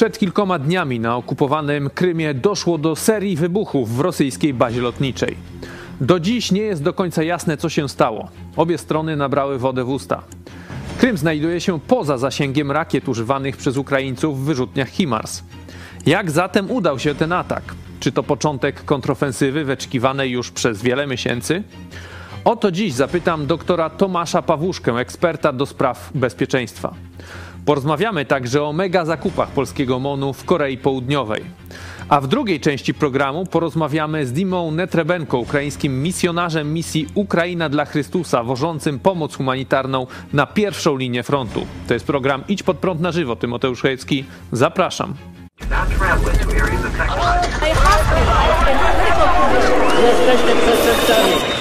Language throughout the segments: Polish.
Przed kilkoma dniami na okupowanym Krymie doszło do serii wybuchów w rosyjskiej bazie lotniczej. Do dziś nie jest do końca jasne, co się stało. Obie strony nabrały wodę w usta. Krym znajduje się poza zasięgiem rakiet używanych przez Ukraińców w wyrzutniach HIMARS. Jak zatem udał się ten atak? Czy to początek kontrofensywy wyczekiwanej już przez wiele miesięcy? O to dziś zapytam doktora Tomasza Pawłuszkę, eksperta do spraw bezpieczeństwa. Porozmawiamy także o mega zakupach polskiego MONU w Korei Południowej. A w drugiej części programu porozmawiamy z Dimą Netrebenko, ukraińskim misjonarzem misji Ukraina dla Chrystusa, wożącym pomoc humanitarną na pierwszą linię frontu. To jest program Idź pod prąd na żywo. Tymoteusz Chojecki, zapraszam. Jesteśmy przestępcami.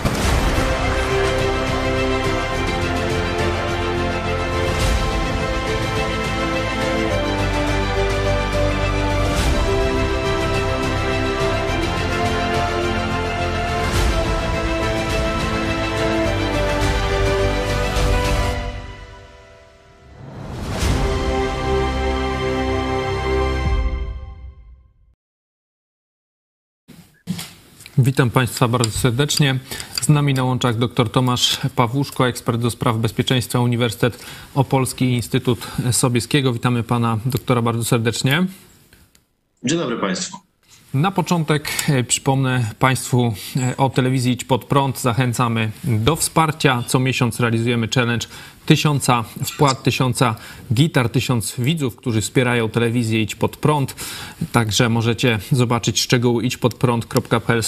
Witam Państwa bardzo serdecznie. Z nami na łączach dr Tomasz Pawłuszko, ekspert do spraw bezpieczeństwa Uniwersytet Opolski i Instytut Sobieskiego. Witamy Pana doktora bardzo serdecznie. Dzień dobry Państwu. Na początek e, przypomnę Państwu e, o telewizji Idź Pod Prąd. Zachęcamy do wsparcia. Co miesiąc realizujemy challenge tysiąca wpłat, tysiąca gitar, tysiąc widzów, którzy wspierają telewizję Idź Pod Prąd. Także możecie zobaczyć szczegóły idźpodprąd.pl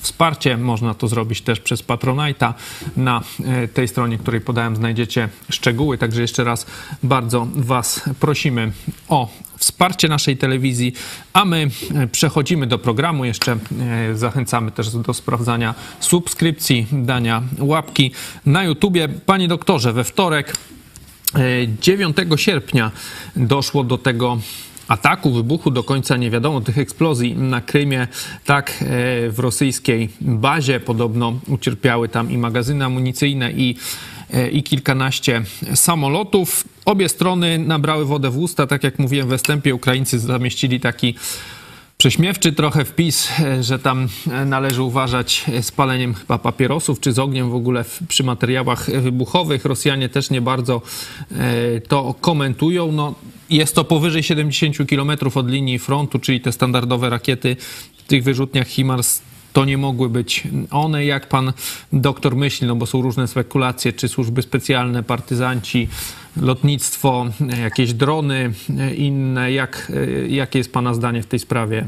wsparcie. Można to zrobić też przez Patronite'a. Na e, tej stronie, której podałem, znajdziecie szczegóły. Także jeszcze raz bardzo Was prosimy o wsparcie naszej telewizji, a my e, przechodzimy do programu. Jeszcze e, zachęcamy też do sprawdzania subskrypcji, dania łapki na YouTubie. Panie doktorze, we wtorek 9 e, sierpnia doszło do tego ataku, wybuchu, do końca nie wiadomo, tych eksplozji na Krymie, tak w rosyjskiej bazie. Podobno ucierpiały tam i magazyny amunicyjne, i E, i kilkanaście samolotów. Obie strony nabrały wodę w usta. Tak jak mówiłem we wstępie, Ukraińcy zamieścili taki prześmiewczy trochę wpis, e, że tam e, należy uważać z paleniem chyba papierosów czy z ogniem w ogóle przy materiałach wybuchowych. Rosjanie też nie bardzo to komentują. No, jest to powyżej 70 km od linii frontu, czyli te standardowe rakiety w tych wyrzutniach HIMARS to nie mogły być one, jak pan doktor myśli, no bo są różne spekulacje, czy służby specjalne, partyzanci, lotnictwo, jakieś drony inne. Jak, jakie jest pana zdanie w tej sprawie?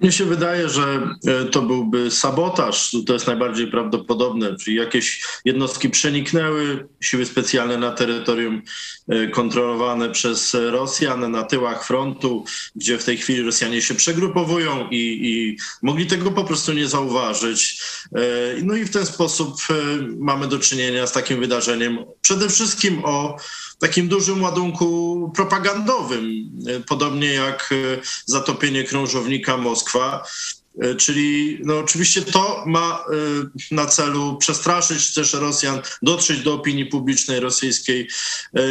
Mnie się wydaje, że e, to byłby sabotaż, to jest najbardziej prawdopodobne, czyli jakieś jednostki przeniknęły, siły specjalne na terytorium e, kontrolowane przez Rosjan, na tyłach frontu, gdzie w tej chwili Rosjanie się przegrupowują i, i mogli tego po prostu nie zauważyć. E, no i w ten sposób mamy do czynienia z takim wydarzeniem, przede wszystkim o takim dużym ładunku propagandowym, podobnie jak zatopienie krążownika Moskwa. Czyli no oczywiście to ma na celu przestraszyć też Rosjan, dotrzeć do opinii publicznej rosyjskiej,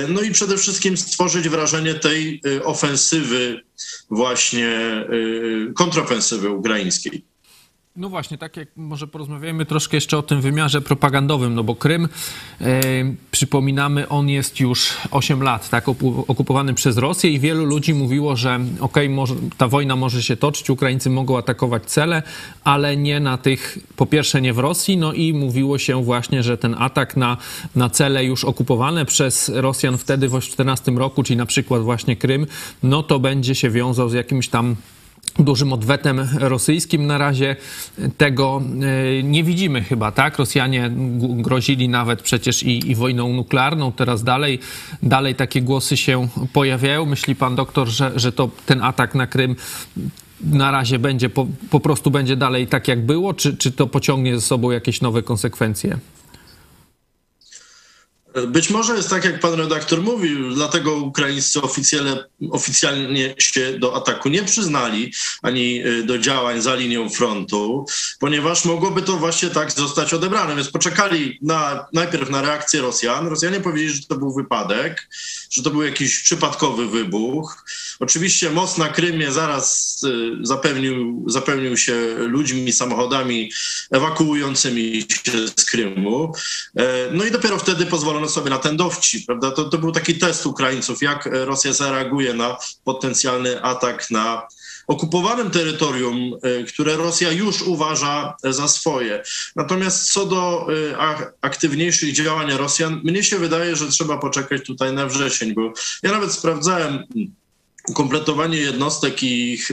no i przede wszystkim stworzyć wrażenie tej ofensywy, właśnie kontrofensywy ukraińskiej. No właśnie, tak jak może porozmawiamy troszkę jeszcze o tym wymiarze propagandowym, no bo Krym, e, przypominamy, on jest już 8 lat, tak, okupowany przez Rosję i wielu ludzi mówiło, że okej, okay, ta wojna może się toczyć, Ukraińcy mogą atakować cele, ale nie na tych, po pierwsze nie w Rosji, no i mówiło się właśnie, że ten atak na, na cele już okupowane przez Rosjan wtedy w 2014 roku, czyli na przykład właśnie Krym, no to będzie się wiązał z jakimś tam dużym odwetem rosyjskim. Na razie tego e, nie widzimy chyba, tak? Rosjanie grozili nawet przecież i, i, wojną nuklearną, teraz dalej, dalej takie głosy się pojawiają. Myśli pan doktor, że, że to ten atak na Krym na razie będzie po, po prostu będzie dalej tak jak było, czy, czy to pociągnie ze sobą jakieś nowe konsekwencje? Być może jest tak, jak pan redaktor mówił, dlatego ukraińscy oficjalnie się do ataku nie przyznali, ani y, do działań za linią frontu, ponieważ mogłoby to właśnie tak zostać odebrane. Więc poczekali na, najpierw na reakcję Rosjan. Rosjanie powiedzieli, że to był wypadek, że to był jakiś przypadkowy wybuch. Oczywiście most na Krymie zaraz y, zapełnił się ludźmi, samochodami ewakuującymi się z Krymu. E, no i dopiero wtedy pozwolono sobie na ten dowcip, prawda? To, to był taki test Ukraińców, jak Rosja zareaguje na potencjalny atak na okupowanym terytorium, e, które Rosja już uważa za swoje. Natomiast co do e, aktywniejszych działań Rosjan, mnie się wydaje, że trzeba poczekać tutaj na wrzesień, bo ja nawet sprawdzałem kompletowanie jednostek i ich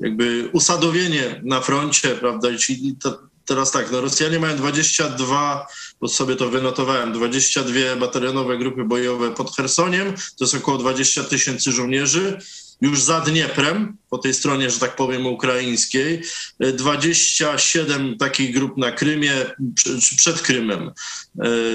jakby usadowienie na froncie, prawda, czyli teraz tak, no Rosjanie mają 22, bo sobie to wynotowałem, 22 batalionowe grupy bojowe pod Chersoniem, to jest około 20 tysięcy żołnierzy już za Dnieprem, po tej stronie, że tak powiem, ukraińskiej, 27 takich grup na Krymie, przed Krymem,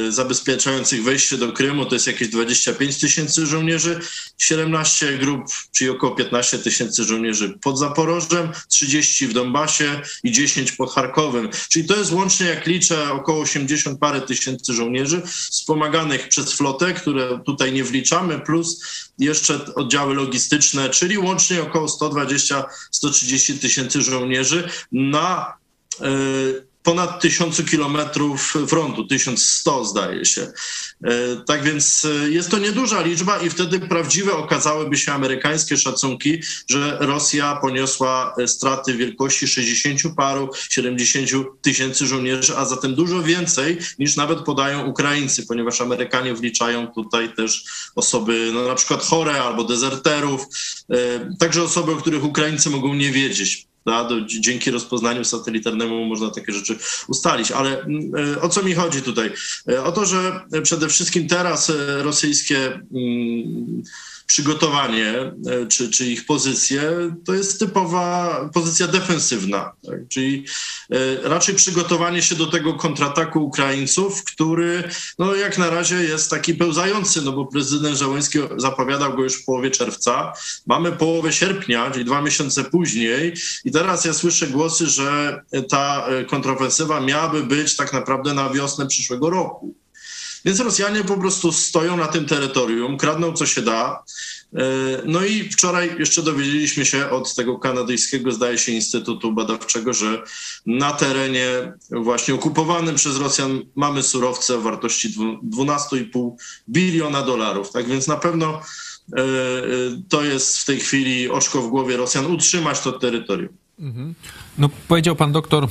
zabezpieczających wejście do Krymu, to jest jakieś 25 tysięcy żołnierzy, 17 grup, czyli około 15 tysięcy żołnierzy pod Zaporożem, 30 w Donbasie i 10 pod Charkowem. Czyli to jest łącznie, jak liczę, około 80 parę tysięcy żołnierzy wspomaganych przez flotę, które tutaj nie wliczamy, plus jeszcze oddziały logistyczne, czyli łącznie około 120-130 tysięcy żołnierzy na y, ponad tysiącu kilometrów frontu, 1100 zdaje się. E, tak więc e, jest to nieduża liczba i wtedy prawdziwe okazałyby się amerykańskie szacunki, że Rosja poniosła e, straty wielkości 60 paru, 70 tysięcy żołnierzy, a zatem dużo więcej niż nawet podają Ukraińcy, ponieważ Amerykanie wliczają tutaj też osoby no, na przykład chore albo dezerterów, także osoby, o których Ukraińcy mogą nie wiedzieć. Do, dzięki rozpoznaniu satelitarnemu można takie rzeczy ustalić. Ale mm, e, o co mi chodzi tutaj? E, o to, że przede wszystkim teraz e, rosyjskie mm, przygotowanie e, czy, czy ich pozycje, to jest typowa pozycja defensywna. Tak? Czyli e, raczej przygotowanie się do tego kontrataku Ukraińców, który no, jak na razie jest taki pełzający, no bo prezydent Żałęski zapowiadał go już w połowie czerwca. Mamy połowę sierpnia, czyli dwa miesiące później i teraz ja słyszę głosy, że ta e, kontrofensywa miałaby być tak naprawdę na wiosnę przyszłego roku. Więc Rosjanie po prostu stoją na tym terytorium, kradną co się da. E, no i wczoraj jeszcze dowiedzieliśmy się od tego kanadyjskiego, zdaje się, Instytutu Badawczego, że na terenie właśnie okupowanym przez Rosjan mamy surowce o wartości 12,5 biliona dolarów. Tak więc na pewno e, e, to jest w tej chwili oczko w głowie Rosjan utrzymać to terytorium. Mhm. No powiedział pan doktor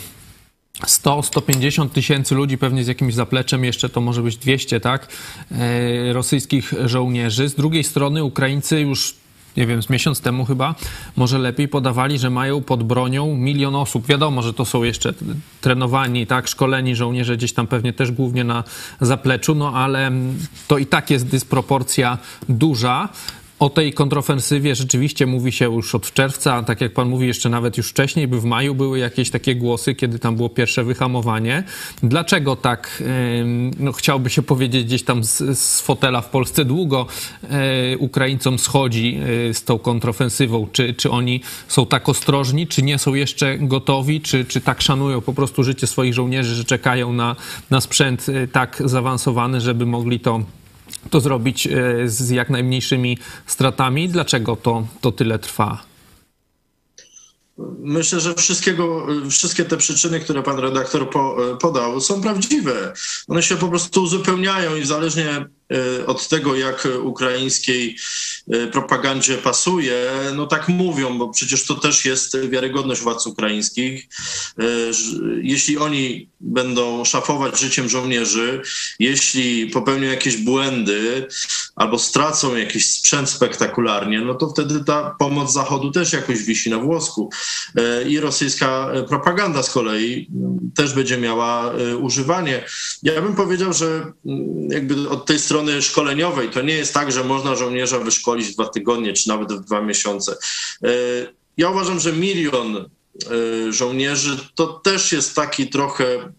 100-150 tysięcy ludzi, pewnie z jakimś zapleczem, jeszcze to może być 200, tak, e, rosyjskich żołnierzy. Z drugiej strony Ukraińcy już nie wiem, z miesiąc temu chyba, może lepiej podawali, że mają pod bronią milion osób. Wiadomo, że to są jeszcze trenowani, tak, szkoleni żołnierze gdzieś tam pewnie też głównie na zapleczu, no ale to i tak jest dysproporcja duża. O tej kontrofensywie rzeczywiście mówi się już od czerwca, tak jak pan mówi, jeszcze nawet już wcześniej, by w maju były jakieś takie głosy, kiedy tam było pierwsze wyhamowanie. Dlaczego tak, no, chciałby się powiedzieć, gdzieś tam z, z fotela w Polsce długo e, Ukraińcom schodzi e, z tą kontrofensywą? Czy, czy oni są tak ostrożni, czy nie są jeszcze gotowi, czy, czy tak szanują po prostu życie swoich żołnierzy, że czekają na, na sprzęt e, tak zaawansowany, żeby mogli to to zrobić e, z jak najmniejszymi stratami. Dlaczego to, to tyle trwa? Myślę, że wszystkiego, wszystkie te przyczyny, które pan redaktor po, e, podał, są prawdziwe. One się po prostu uzupełniają i zależnie od tego, jak ukraińskiej e, propagandzie pasuje, no tak mówią, bo przecież to też jest wiarygodność władz ukraińskich. E, jeśli oni będą szafować życiem żołnierzy, jeśli popełnią jakieś błędy albo stracą jakiś sprzęt spektakularnie, no to wtedy ta pomoc Zachodu też jakoś wisi na włosku. I rosyjska propaganda z kolei też będzie miała używanie. Ja bym powiedział, że jakby od tej strony strony szkoleniowej to nie jest tak, że można żołnierza wyszkolić w dwa tygodnie czy nawet w dwa miesiące. E, ja uważam, że milion y, żołnierzy to też jest taki trochę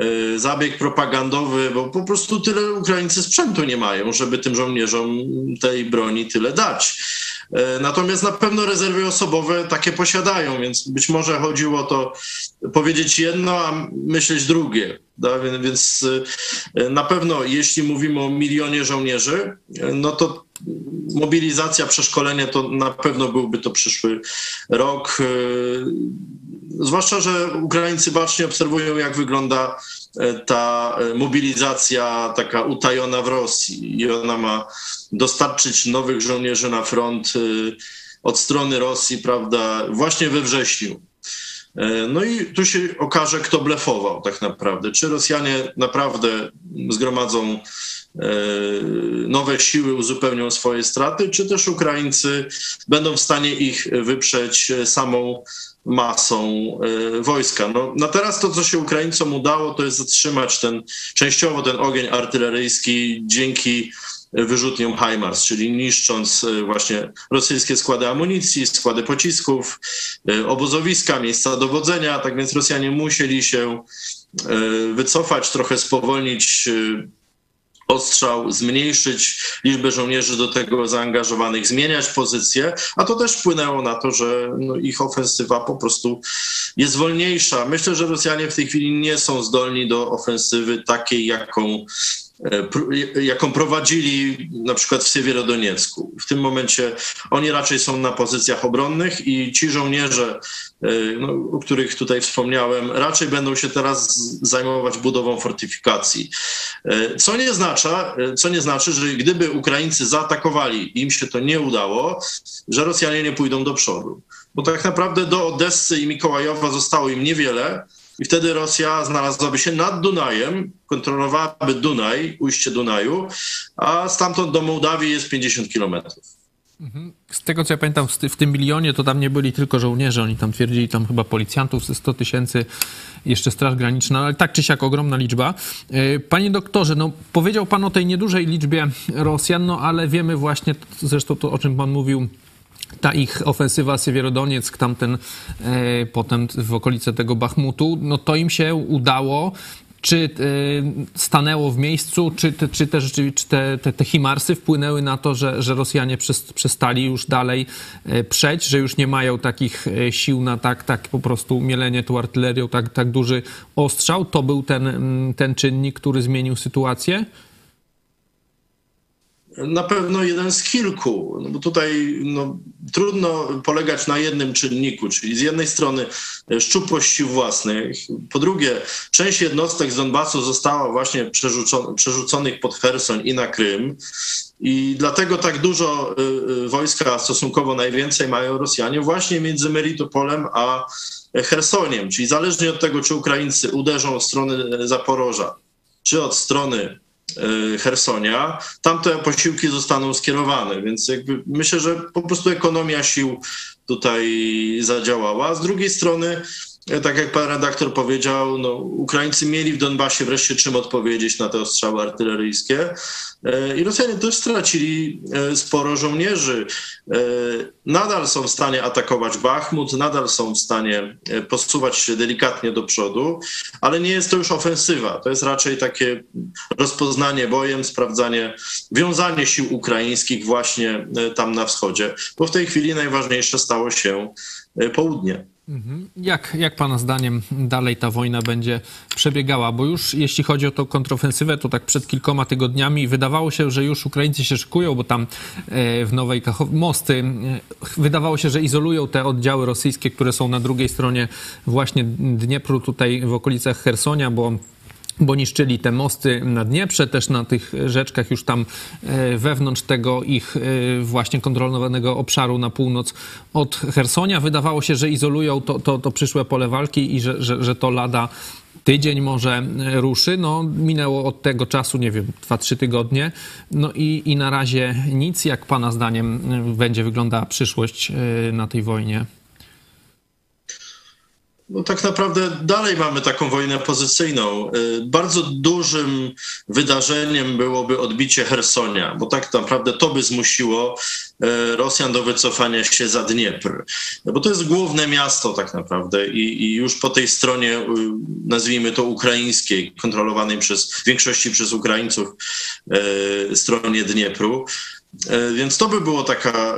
y, zabieg propagandowy, bo po prostu tyle Ukraińcy sprzętu nie mają, żeby tym żołnierzom tej broni tyle dać. Natomiast na pewno rezerwy osobowe takie posiadają, więc być może chodziło o to powiedzieć jedno, a myśleć drugie. Więc na pewno, jeśli mówimy o milionie żołnierzy, no to mobilizacja, przeszkolenie to na pewno byłby to przyszły rok. Zwłaszcza, że Ukraińcy bacznie obserwują, jak wygląda ta mobilizacja taka utajona w Rosji i ona ma dostarczyć nowych żołnierzy na front od strony Rosji, prawda, właśnie we wrześniu. No i tu się okaże, kto blefował tak naprawdę. Czy Rosjanie naprawdę zgromadzą nowe siły, uzupełnią swoje straty, czy też Ukraińcy będą w stanie ich wyprzeć samą masą wojska. No, na teraz to, co się Ukraińcom udało, to jest zatrzymać ten, częściowo ten ogień artyleryjski dzięki wyrzutniom HIMARS, czyli niszcząc właśnie rosyjskie składy amunicji, składy pocisków, obozowiska, miejsca dowodzenia. Tak więc Rosjanie musieli się wycofać, trochę spowolnić ostrzał, zmniejszyć liczbę żołnierzy do tego zaangażowanych, zmieniać pozycję, a to też wpłynęło na to, że no, ich ofensywa po prostu jest wolniejsza. Myślę, że Rosjanie w tej chwili nie są zdolni do ofensywy takiej, jaką jaką prowadzili na przykład w Siewierodoniecku. W tym momencie oni raczej są na pozycjach obronnych i ci żołnierze, no, o których tutaj wspomniałem, raczej będą się teraz zajmować budową fortyfikacji. Co nie, znacza, co nie znaczy, że gdyby Ukraińcy zaatakowali i im się to nie udało, że Rosjanie nie pójdą do przodu. Bo tak naprawdę do Odessy i Mikołajowa zostało im niewiele, i wtedy Rosja znalazłaby się nad Dunajem, kontrolowałaby Dunaj, ujście Dunaju, a stamtąd do Mołdawii jest 50 kilometrów. Z tego co ja pamiętam, w tym milionie to tam nie byli tylko żołnierze, oni tam twierdzili tam chyba policjantów ze 100 tysięcy, jeszcze Straż Graniczna, ale tak czy siak ogromna liczba. Panie doktorze, no powiedział pan o tej niedużej liczbie Rosjan, no ale wiemy właśnie, zresztą to o czym pan mówił, ta ich ofensywa Siewierodonieck, tamten e, potem w okolice tego Bachmutu, no to im się udało. Czy e, stanęło w miejscu, czy, czy, też, czy te, te, te Himarsy wpłynęły na to, że, że Rosjanie przestali już dalej e, przeć, że już nie mają takich e, sił na tak, tak po prostu mielenie tą artylerią, tak, tak duży ostrzał? To był ten, ten czynnik, który zmienił sytuację? Na pewno jeden z kilku, no bo tutaj no, trudno polegać na jednym czynniku, czyli z jednej strony szczupłość sił własnych, po drugie część jednostek z Donbasu została właśnie przerzuconych pod Hersoń i na Krym. I dlatego tak dużo wojska, stosunkowo najwięcej mają Rosjanie właśnie między Melitopolem a Hersoniem, czyli zależnie od tego, czy Ukraińcy uderzą od strony Zaporoża, czy od strony Hersonia, tamte posiłki zostaną skierowane, więc jakby myślę, że po prostu ekonomia sił tutaj zadziałała. Z drugiej strony, tak jak pan redaktor powiedział, no, Ukraińcy mieli w Donbasie wreszcie czym odpowiedzieć na te ostrzały artyleryjskie i Rosjanie też stracili sporo żołnierzy. Nadal są w stanie atakować Bachmut, nadal są w stanie posuwać się delikatnie do przodu, ale nie jest to już ofensywa. To jest raczej takie rozpoznanie bojem, sprawdzanie, wiązanie sił ukraińskich właśnie tam na wschodzie, bo w tej chwili najważniejsze stało się południe. Jak, jak Pana zdaniem dalej ta wojna będzie przebiegała? Bo już jeśli chodzi o tą kontrofensywę, to tak przed kilkoma tygodniami wydawało się, że już Ukraińcy się szykują, bo tam w Nowej Kachow mosty wydawało się, że izolują te oddziały rosyjskie, które są na drugiej stronie właśnie Dniepru, tutaj w okolicach Hersonia, bo bo niszczyli te mosty na Dnieprze, też na tych rzeczkach już tam wewnątrz tego ich właśnie kontrolowanego obszaru na północ od Hersonia. Wydawało się, że izolują to, to, to przyszłe pole walki i że, że, że to lada tydzień może ruszy. No, minęło od tego czasu, nie wiem, 2-3 tygodnie. No i, i na razie nic. Jak Pana zdaniem będzie wyglądała przyszłość na tej wojnie? No tak naprawdę dalej mamy taką wojnę pozycyjną. Y, bardzo dużym wydarzeniem byłoby odbicie Hersonia, bo tak naprawdę to by zmusiło y, Rosjan do wycofania się za Dniepr. Bo to jest główne miasto tak naprawdę i, i już po tej stronie, y, nazwijmy to ukraińskiej, kontrolowanej przez w większości przez Ukraińców stronie Dniepru. Więc to by było taka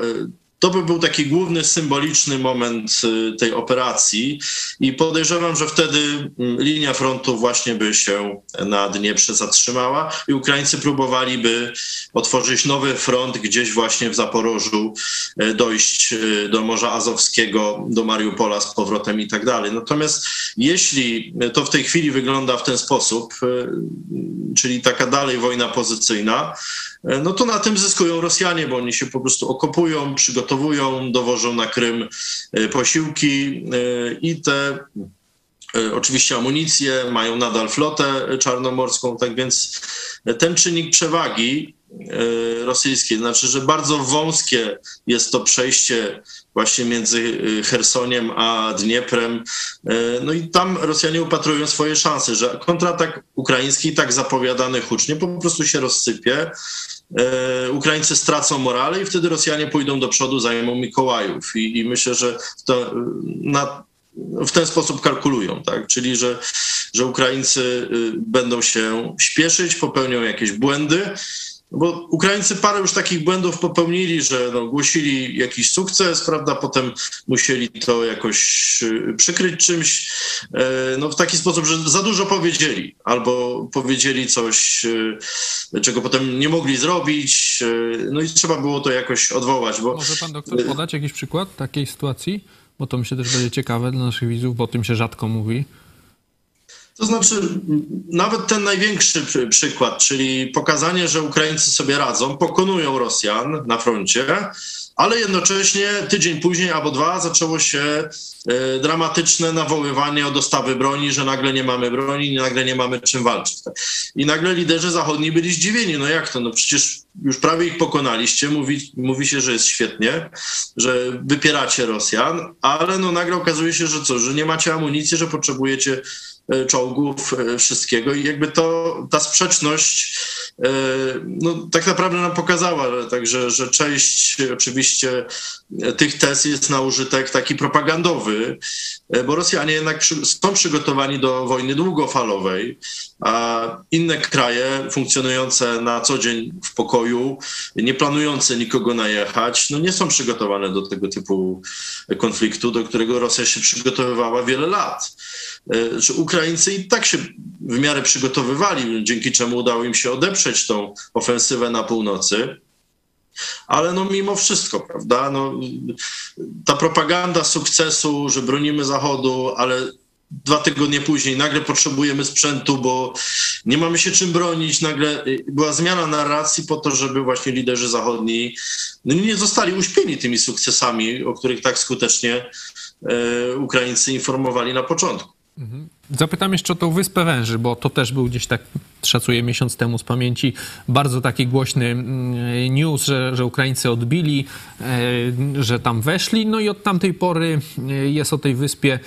to by był taki główny symboliczny moment y, tej operacji i podejrzewam, że wtedy mm, linia frontu właśnie by się na Dnieprze zatrzymała i Ukraińcy próbowaliby otworzyć nowy front gdzieś właśnie w Zaporożu, y, dojść y, do Morza Azowskiego, do Mariupola z powrotem i tak dalej. Natomiast jeśli to w tej chwili wygląda w ten sposób, czyli taka dalej wojna pozycyjna, no to na tym zyskują Rosjanie, bo oni się po prostu okopują, przygotowują, dowożą na Krym e, posiłki e, i te oczywiście amunicje, mają nadal flotę czarnomorską, tak więc ten czynnik przewagi rosyjskiej, znaczy, że bardzo wąskie jest to przejście właśnie między Chersoniem a Dnieprem. No i tam Rosjanie upatrują swoje szanse, że kontratak ukraiński, tak zapowiadany hucznie, po prostu się rozsypie. E, Ukraińcy stracą morale i wtedy Rosjanie pójdą do przodu, zajmą Mikołajów. I, i myślę, że to, na, w ten sposób kalkulują, tak? czyli że, że Ukraińcy y, będą się śpieszyć, popełnią jakieś błędy no bo Ukraińcy parę już takich błędów popełnili, że no, głosili jakiś sukces, prawda, potem musieli to jakoś y, przykryć czymś, e, no w taki sposób, że za dużo powiedzieli, albo powiedzieli coś, y, czego potem nie mogli zrobić, y, no i trzeba było to jakoś odwołać. Bo... Może pan doktor podać jakiś przykład takiej sytuacji? Bo to myślę też będzie ciekawe dla naszych widzów, bo o tym się rzadko mówi. To znaczy, nawet ten największy przykład, czyli pokazanie, że Ukraińcy sobie radzą, pokonują Rosjan na froncie, ale jednocześnie tydzień później albo dwa zaczęło się e, dramatyczne nawoływanie o dostawy broni, że nagle nie mamy broni, nagle nie mamy czym walczyć. I nagle liderzy zachodni byli zdziwieni. No jak to? No przecież już prawie ich pokonaliście, mówi, mówi się, że jest świetnie, że wypieracie Rosjan, ale no nagle okazuje się, że co, że nie macie amunicji, że potrzebujecie czołgów, e, wszystkiego. I jakby to, ta sprzeczność e, no, tak naprawdę nam pokazała, także, że część oczywiście tych tez jest na użytek taki propagandowy, bo Rosjanie jednak są przygotowani do wojny długofalowej, a inne kraje funkcjonujące na co dzień w pokoju, nie planujące nikogo najechać, no nie są przygotowane do tego typu konfliktu, do którego Rosja się przygotowywała wiele lat. Czy Ukraińcy i tak się w miarę przygotowywali, dzięki czemu udało im się odeprzeć tą ofensywę na północy. Ale no mimo wszystko, prawda, no, ta propaganda sukcesu, że bronimy Zachodu, ale dwa tygodnie później nagle potrzebujemy sprzętu, bo nie mamy się czym bronić. Nagle była zmiana narracji po to, żeby właśnie liderzy zachodni no nie zostali uśpieni tymi sukcesami, o których tak skutecznie e, Ukraińcy informowali na początku. Zapytam jeszcze o tą Wyspę Węży, bo to też był gdzieś tak, szacuję miesiąc temu z pamięci, bardzo taki głośny mm, news, że, że Ukraińcy odbili, e, że tam weszli, no i od tamtej pory e, jest o tej wyspie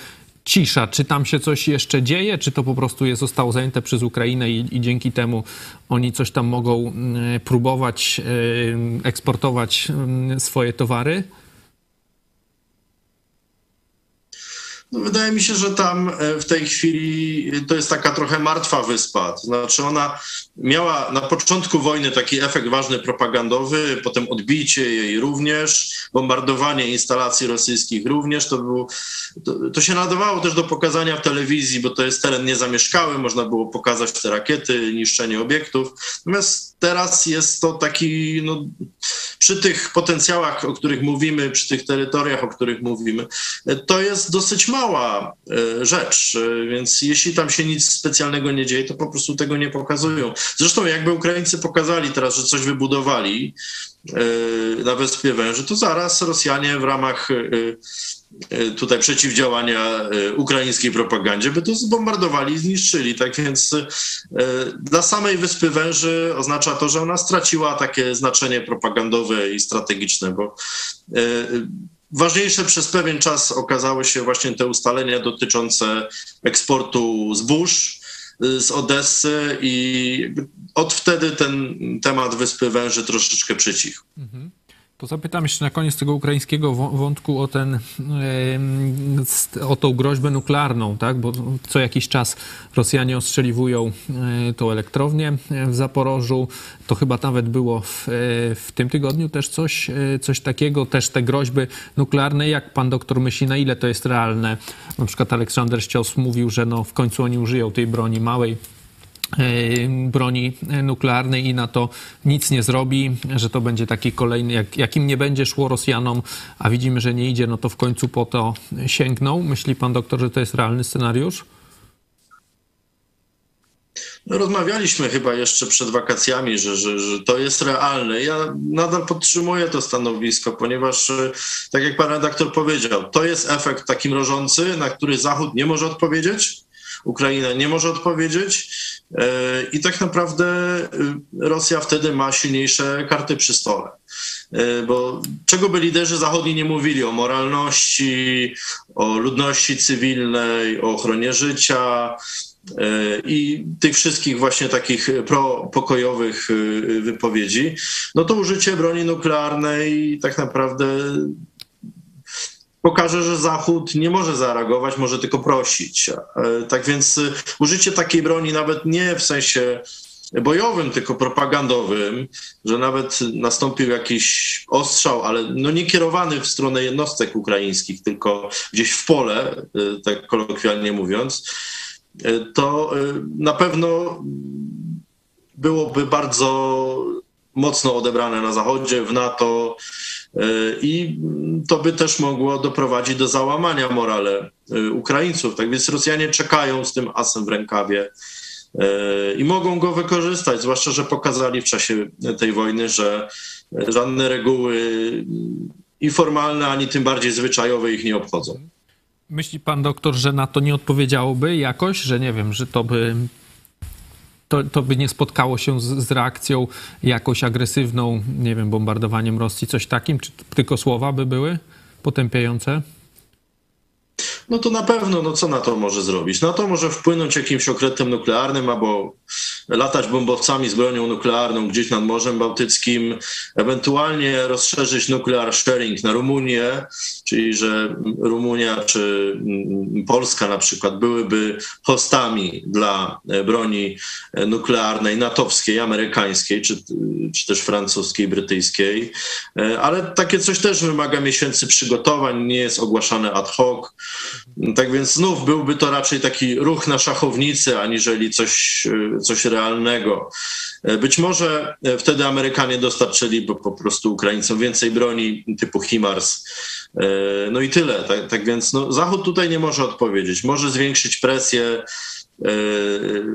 cisza. Czy tam się coś jeszcze dzieje, czy to po prostu jest, zostało zajęte przez Ukrainę i, i dzięki temu oni coś tam mogą mm, próbować e, eksportować mm, swoje towary? No wydaje mi się, że tam e, w tej chwili to jest taka trochę martwa wyspa. To znaczy ona miała na początku wojny taki efekt ważny propagandowy, potem odbicie jej również, bombardowanie instalacji rosyjskich również. To, było, to, to się nadawało też do pokazania w telewizji, bo to jest teren niezamieszkały, można było pokazać te rakiety, niszczenie obiektów. Natomiast teraz jest to taki, no, przy tych potencjałach, o których mówimy, przy tych terytoriach, o których mówimy, to jest dosyć mała e, rzecz. E, więc jeśli tam się nic specjalnego nie dzieje, to po prostu tego nie pokazują. Zresztą jakby Ukraińcy pokazali teraz, że coś wybudowali e, na Wyspie Węży, to zaraz Rosjanie w ramach tutaj przeciwdziałania ukraińskiej propagandzie, by to zbombardowali i zniszczyli. Tak więc dla samej Wyspy Węży oznacza to, że ona straciła takie znaczenie propagandowe i strategiczne, bo ważniejsze przez pewien czas okazały się właśnie te ustalenia dotyczące eksportu zbóż z Odessy i od wtedy ten temat Wyspy Węży troszeczkę przycichł. To zapytam jeszcze na koniec tego ukraińskiego wątku o, ten, o tą groźbę nuklearną, tak? bo co jakiś czas Rosjanie ostrzeliwują e, tą elektrownię w Zaporożu. To chyba nawet było w, e, w tym tygodniu też coś, e, coś takiego, też te groźby nuklearne. Jak pan doktor myśli, na ile to jest realne? Na przykład Aleksander Ścios mówił, że no w końcu oni użyją tej broni małej, broni nuklearnej i na to nic nie zrobi, że to będzie taki kolejny, jak, jakim nie będzie szło Rosjanom, a widzimy, że nie idzie, no to w końcu po to sięgną. Myśli pan doktor, że to jest realny scenariusz? No, rozmawialiśmy chyba jeszcze przed wakacjami, że, że, że to jest realne. Ja nadal podtrzymuję to stanowisko, ponieważ, tak jak pan redaktor powiedział, to jest efekt taki mrożący, na który Zachód nie może odpowiedzieć. Ukraina nie może odpowiedzieć e, i tak naprawdę e, Rosja wtedy ma silniejsze karty przy stole. E, bo czego by liderzy zachodni nie mówili o moralności, o ludności cywilnej, o ochronie życia, i tych wszystkich właśnie takich propokojowych wypowiedzi, no to użycie broni nuklearnej tak naprawdę pokaże, że Zachód nie może zareagować, może tylko prosić. E, tak więc e, użycie takiej broni nawet nie w sensie bojowym, tylko propagandowym, że nawet nastąpił jakiś ostrzał, ale no nie kierowany w stronę jednostek ukraińskich, tylko gdzieś w pole, e, tak kolokwialnie mówiąc, to na pewno byłoby bardzo mocno odebrane na Zachodzie, w NATO i to by też mogło doprowadzić do załamania morale e, Ukraińców. Tak więc Rosjanie czekają z tym asem w rękawie e, i mogą go wykorzystać, zwłaszcza, że pokazali w czasie tej wojny, że żadne reguły i formalne, ani tym bardziej zwyczajowe ich nie obchodzą. Myśli pan doktor, że na to nie odpowiedziałoby jakoś, że nie wiem, że to by to, to by nie spotkało się z, z, reakcją jakoś agresywną, nie wiem, bombardowaniem Rosji, coś takim? Czy tylko słowa by były potępiające? no to na pewno, no co na to może zrobić? Na to może wpłynąć jakimś okretem nuklearnym albo latać bombowcami z bronią nuklearną gdzieś nad Morzem Bałtyckim, ewentualnie rozszerzyć nuclear sharing na Rumunię, czyli że Rumunia czy mm, Polska na przykład byłyby hostami dla broni nuklearnej natowskiej, amerykańskiej, czy, czy też francuskiej, brytyjskiej, ale takie coś też wymaga miesięcy przygotowań, nie jest ogłaszane ad hoc. Tak więc znów byłby to raczej taki ruch na szachownicy, aniżeli coś, coś realnego. Być może wtedy Amerykanie dostarczyliby po prostu Ukraińcom więcej broni typu HIMARS. No i tyle. Tak, tak więc no, Zachód tutaj nie może odpowiedzieć. Może zwiększyć presję e,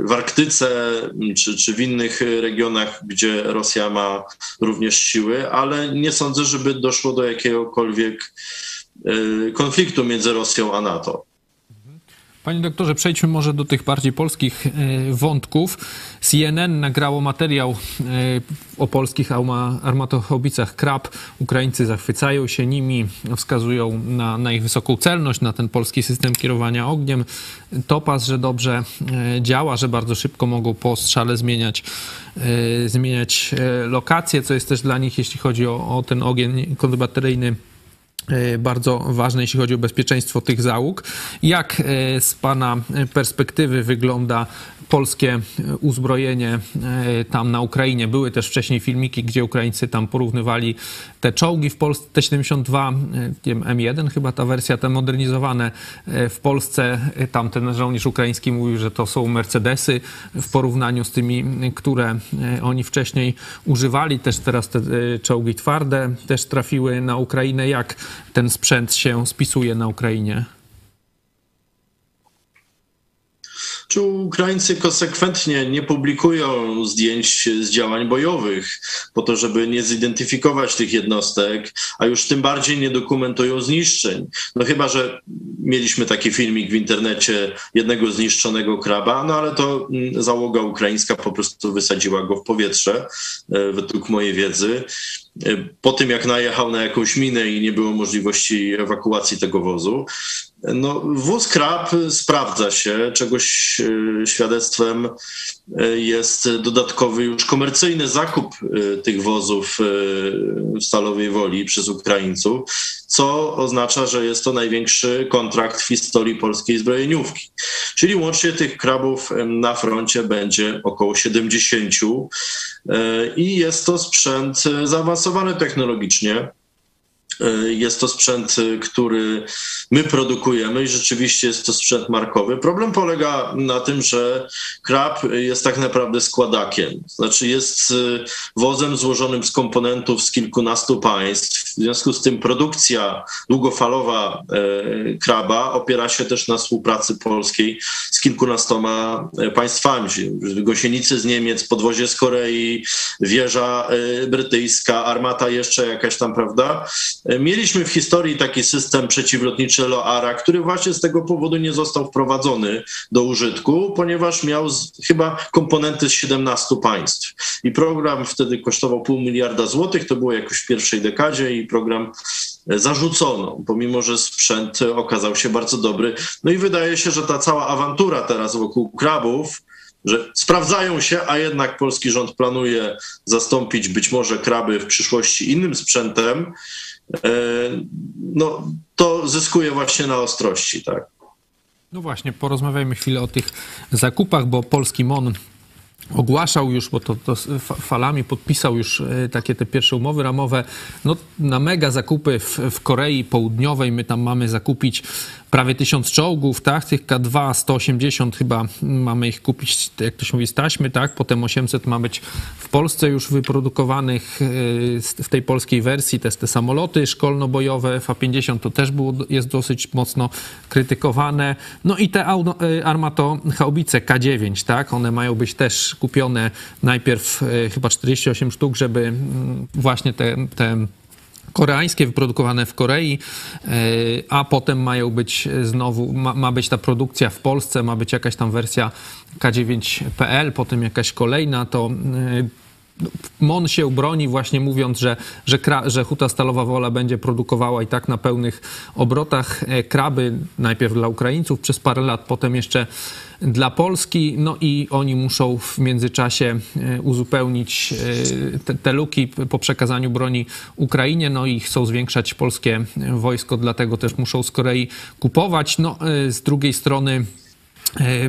w Arktyce czy, czy w innych regionach, gdzie Rosja ma również siły, ale nie sądzę, żeby doszło do jakiegokolwiek konfliktu między Rosją a NATO. Panie doktorze, przejdźmy może do tych bardziej polskich y, wątków. CNN nagrało materiał y, o polskich armatochobicach Krab. Ukraińcy zachwycają się nimi, wskazują na, na, ich wysoką celność, na ten polski system kierowania ogniem. Topaz, że dobrze działa, że bardzo szybko mogą po strzale zmieniać, zmieniać lokacje, co jest też dla nich, jeśli chodzi o, o ten ogień kontrbateryjny, E, bardzo ważne, jeśli chodzi o bezpieczeństwo tych załóg. Jak e, z Pana perspektywy wygląda polskie uzbrojenie e, tam na Ukrainie? Były też wcześniej filmiki, gdzie Ukraińcy tam porównywali te czołgi w Polsce, T-72, M1 chyba ta wersja, te modernizowane w Polsce. Tam ten żołnierz ukraiński mówił, że to są Mercedesy w porównaniu z tymi, które oni wcześniej używali. Też teraz te czołgi twarde też trafiły na Ukrainę. Jak ten sprzęt się spisuje na Ukrainie? Czy Ukraińcy konsekwentnie nie publikują zdjęć z działań bojowych po to, żeby nie zidentyfikować tych jednostek, a już tym bardziej nie dokumentują zniszczeń. No chyba, że mieliśmy taki filmik w internecie jednego zniszczonego kraba, no ale to mm, załoga ukraińska po prostu wysadziła go w powietrze, e, według mojej wiedzy. Po tym, jak najechał na jakąś minę i nie było możliwości ewakuacji tego wozu. No, wóz krab sprawdza się, czegoś e, świadectwem e, jest dodatkowy już komercyjny zakup e, tych wozów w Stalowej Woli przez Ukraińców, co oznacza, że jest to największy kontrakt w historii polskiej zbrojeniówki. Czyli łącznie tych krabów na froncie będzie około 70 i jest to sprzęt zaawansowany technologicznie. E, jest to sprzęt, e, który my produkujemy i rzeczywiście jest to sprzęt markowy. Problem polega na tym, że krab jest tak naprawdę składakiem. Znaczy jest e, wozem złożonym z komponentów z kilkunastu państw. W związku z tym produkcja długofalowa kraba opiera się też na współpracy polskiej z kilkunastoma państwami. Gosienicy z Niemiec, podwozie z Korei, wieża brytyjska, armata jeszcze jakaś tam, prawda? Mieliśmy w historii taki system przeciwlotniczy LOARA, który właśnie z tego powodu nie został wprowadzony do użytku, ponieważ miał chyba komponenty z 17 państw. I program wtedy kosztował pół miliarda złotych, to było jakoś w pierwszej dekadzie i program zarzucono, pomimo że sprzęt okazał się bardzo dobry. No i wydaje się, że ta cała awantura teraz wokół krabów, że sprawdzają się, a jednak polski rząd planuje zastąpić być może kraby w przyszłości innym sprzętem, E, no, to zyskuje właśnie na ostrości, tak. No właśnie, porozmawiajmy chwilę o tych zakupach, bo polski MON ogłaszał już, bo to, to, falami podpisał już e, takie te pierwsze umowy ramowe, no, na mega zakupy w, w Korei Południowej. My tam mamy zakupić prawie tysiąc czołgów, tak? Tych K2, 180 chyba mamy ich kupić, jak to się mówi, z taśmy, tak? Potem 800 ma być w Polsce już wyprodukowanych e, w tej polskiej wersji. Te, te samoloty szkolno-bojowe F-50 to też było, jest dosyć mocno krytykowane. No i te e, armato haubice K9, tak? One mają być też kupione najpierw e, chyba 48 sztuk, żeby mm, właśnie te, te koreańskie, wyprodukowane w Korei, e, a potem mają być znowu, ma, ma, być ta produkcja w Polsce, ma być jakaś tam wersja K9PL, potem jakaś kolejna, to e, MON się broni właśnie mówiąc, że, że, że Huta Stalowa Wola będzie produkowała i tak na pełnych obrotach e, kraby, najpierw dla Ukraińców przez parę lat, potem jeszcze dla Polski, no i oni muszą w międzyczasie e, uzupełnić e, te, te luki po przekazaniu broni Ukrainie, no i chcą zwiększać polskie wojsko, dlatego też muszą z Korei kupować. No, z drugiej strony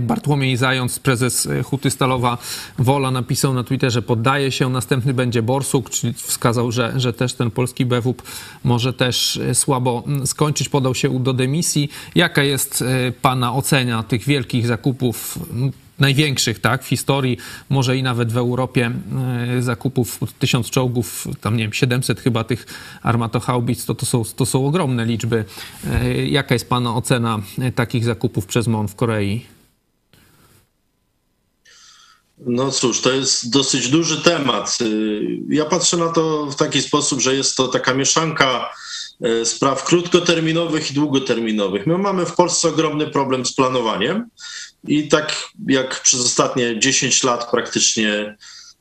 Bartłomiej Zając, prezes e, Huty Stalowa Wola, napisał na Twitterze, poddaje się, następny będzie Borsuk, czyli wskazał, że, że też ten polski BWP może też e, słabo skończyć, podał się do dymisji. Jaka jest Pana ocena tych wielkich zakupów największych tak, w historii, może i nawet w Europie zakupów tysiąc czołgów, tam nie wiem, 700 chyba tych armatochaubic, to, to, są, to są ogromne liczby. Jaka jest Pana ocena takich zakupów przez MON w Korei? No cóż, to jest dosyć duży temat. Ja patrzę na to w taki sposób, że jest to taka mieszanka e, spraw krótkoterminowych i długoterminowych. My mamy w Polsce ogromny problem z planowaniem i tak jak przez ostatnie 10 lat praktycznie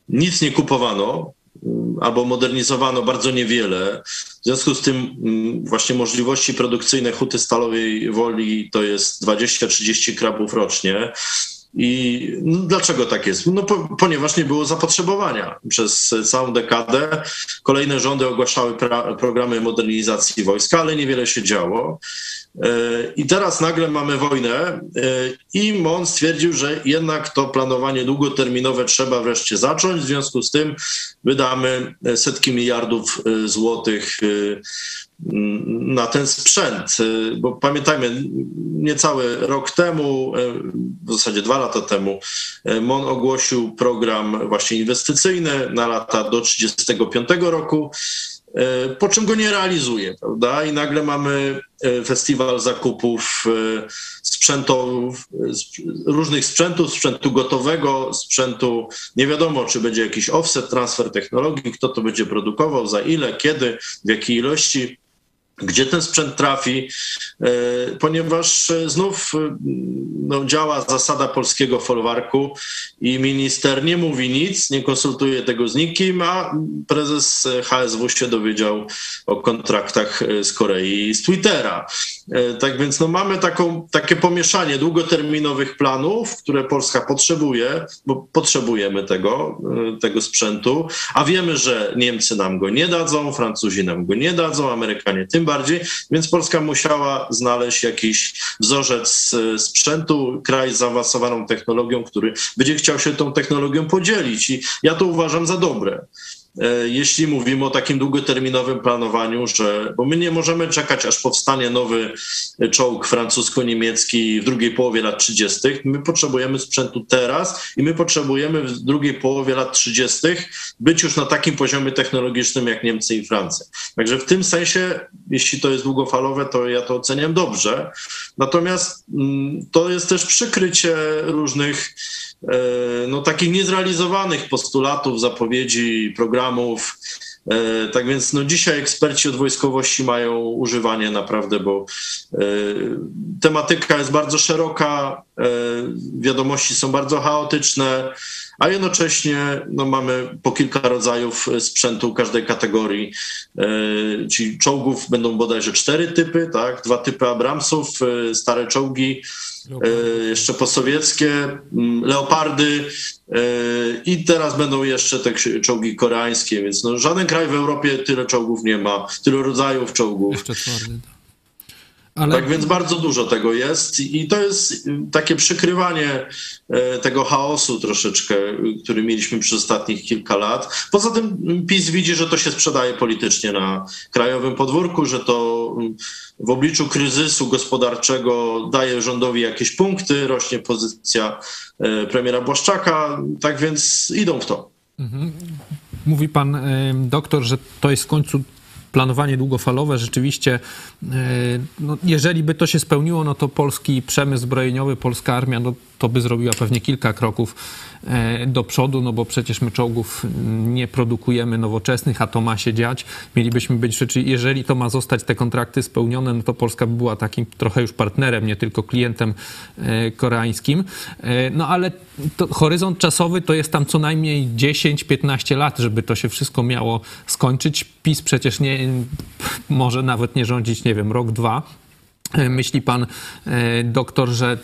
nic nie kupowano, mm, albo modernizowano bardzo niewiele. W związku z tym mm, właśnie możliwości produkcyjne huty stalowej woli to jest 20-30 krabów rocznie. I no, dlaczego tak jest? No, po, ponieważ nie było zapotrzebowania. Przez całą dekadę kolejne rządy ogłaszały pra, programy modernizacji wojska, ale niewiele się działo. E, I teraz nagle mamy wojnę e, i MON stwierdził, że jednak to planowanie długoterminowe trzeba wreszcie zacząć. W związku z tym wydamy setki miliardów e, złotych na ten sprzęt, bo pamiętajmy, niecały rok temu, w zasadzie dwa lata temu, MON ogłosił program właśnie inwestycyjny na lata do 1935 roku, po czym go nie realizuje, prawda? I nagle mamy festiwal zakupów sprzętów, różnych sprzętów, sprzętu gotowego, sprzętu nie wiadomo, czy będzie jakiś offset, transfer technologii, kto to będzie produkował, za ile, kiedy, w jakiej ilości gdzie ten sprzęt trafi, e, ponieważ e, znów e, no, działa zasada polskiego folwarku i minister nie mówi nic, nie konsultuje tego z nikim, a prezes HSW się dowiedział o kontraktach z Korei i z Twittera. Tak więc no, mamy taką, takie pomieszanie długoterminowych planów, które Polska potrzebuje, bo potrzebujemy tego, tego sprzętu, a wiemy, że Niemcy nam go nie dadzą, Francuzi nam go nie dadzą, Amerykanie tym bardziej, więc Polska musiała znaleźć jakiś wzorzec e, sprzętu, kraj z zaawansowaną technologią, który będzie chciał się tą technologią podzielić i ja to uważam za dobre. E, jeśli mówimy o takim długoterminowym planowaniu, że, bo my nie możemy czekać, aż powstanie nowy czołg francusko-niemiecki w drugiej połowie lat 30. My potrzebujemy sprzętu teraz i my potrzebujemy w drugiej połowie lat 30. być już na takim poziomie technologicznym jak Niemcy i Francja. Także w tym sensie, jeśli to jest długofalowe, to ja to oceniam dobrze. Natomiast mm, to jest też przykrycie różnych no, takich niezrealizowanych postulatów, zapowiedzi, programów. E, tak więc no, dzisiaj eksperci od wojskowości mają używanie naprawdę, bo e, tematyka jest bardzo szeroka, wiadomości są bardzo chaotyczne, a jednocześnie no, mamy po kilka rodzajów sprzętu każdej kategorii. Czyli czołgów będą bodajże cztery typy, tak? dwa typy Abramsów, stare czołgi, E, jeszcze posowieckie, mm, leopardy e, i teraz będą jeszcze te czołgi koreańskie, więc no, żaden kraj w Europie tyle czołgów nie ma, tyle rodzajów czołgów. Jeszcze twardy. Tak. Ale... Tak więc bardzo dużo tego jest i to jest y, takie przykrywanie e, tego chaosu troszeczkę, który mieliśmy przez ostatnich kilka lat. Poza tym PiS widzi, że to się sprzedaje politycznie na krajowym podwórku, że to w obliczu kryzysu gospodarczego daje rządowi jakieś punkty, rośnie pozycja e, premiera Błaszczaka, tak więc idą w to. Mhm. Mówi pan doktor, że to jest w końcu planowanie długofalowe rzeczywiście, e, no, jeżeli by to się spełniło, no to polski przemysł zbrojeniowy, polska armia, no to by zrobiła pewnie kilka kroków do przodu, no bo przecież my czołgów nie produkujemy nowoczesnych, a to ma się dziać. Mielibyśmy być rzeczy, jeżeli to ma zostać te kontrakty spełnione, no to Polska by była takim trochę już partnerem, nie tylko klientem e, koreańskim. E, no ale horyzont czasowy to jest tam co najmniej 10-15 lat, żeby to się wszystko miało skończyć. PiS przecież nie, może nawet nie rządzić, nie wiem, rok, dwa Myśli pan e, doktor, że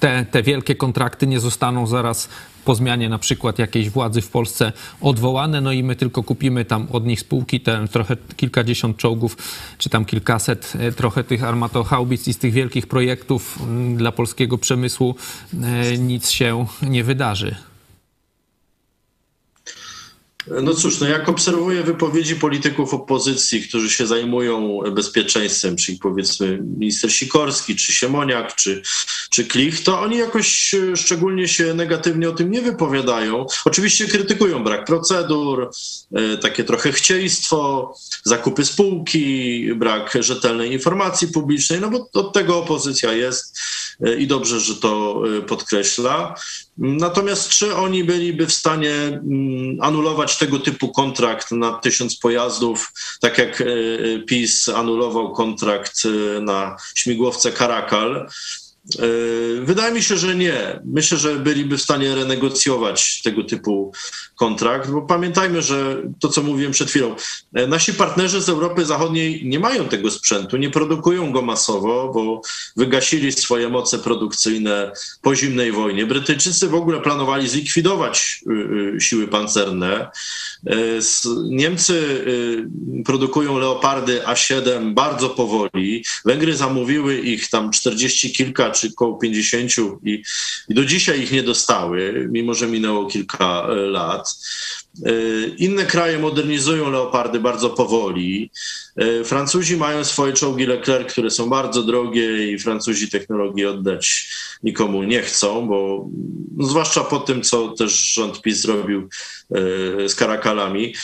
te, te wielkie kontrakty nie zostaną zaraz po zmianie na przykład jakiejś władzy w Polsce odwołane, no i my tylko kupimy tam od nich spółki, te trochę kilkadziesiąt czołgów, czy tam kilkaset, e, trochę tych armatochaubic i z tych wielkich projektów dla polskiego przemysłu e, nic się nie wydarzy. No cóż, no jak obserwuję wypowiedzi polityków opozycji, którzy się zajmują bezpieczeństwem, czyli powiedzmy minister Sikorski, czy Siemoniak, czy, czy Klich, to oni jakoś e, szczególnie się negatywnie o tym nie wypowiadają. Oczywiście krytykują brak procedur, e, takie trochę chcieństwo, zakupy spółki, brak rzetelnej informacji publicznej, no bo od tego opozycja jest e, i dobrze, że to podkreśla. Natomiast czy oni byliby w stanie mm, anulować tego typu kontrakt na tysiąc pojazdów, tak jak e, PiS anulował kontrakt e, na śmigłowce Karakal? E, wydaje mi się, że nie. Myślę, że byliby w stanie renegocjować tego typu kontrakt, bo pamiętajmy, że to, co mówiłem przed chwilą, e, nasi partnerzy z Europy Zachodniej nie mają tego sprzętu, nie produkują go masowo, bo wygasili swoje moce produkcyjne po zimnej wojnie. Brytyjczycy w ogóle planowali zlikwidować y, y, siły pancerne. E, Niemcy y, produkują leopardy A7 bardzo powoli. Węgry zamówiły ich tam 40 kilka czy około 50 i, i do dzisiaj ich nie dostały, mimo że minęło kilka e, lat. Inne kraje modernizują leopardy bardzo powoli. Francuzi mają swoje czołgi Leclerc, które są bardzo drogie i Francuzi technologii oddać nikomu nie chcą, bo no, zwłaszcza po tym, co też rząd PiS zrobił z karakalami.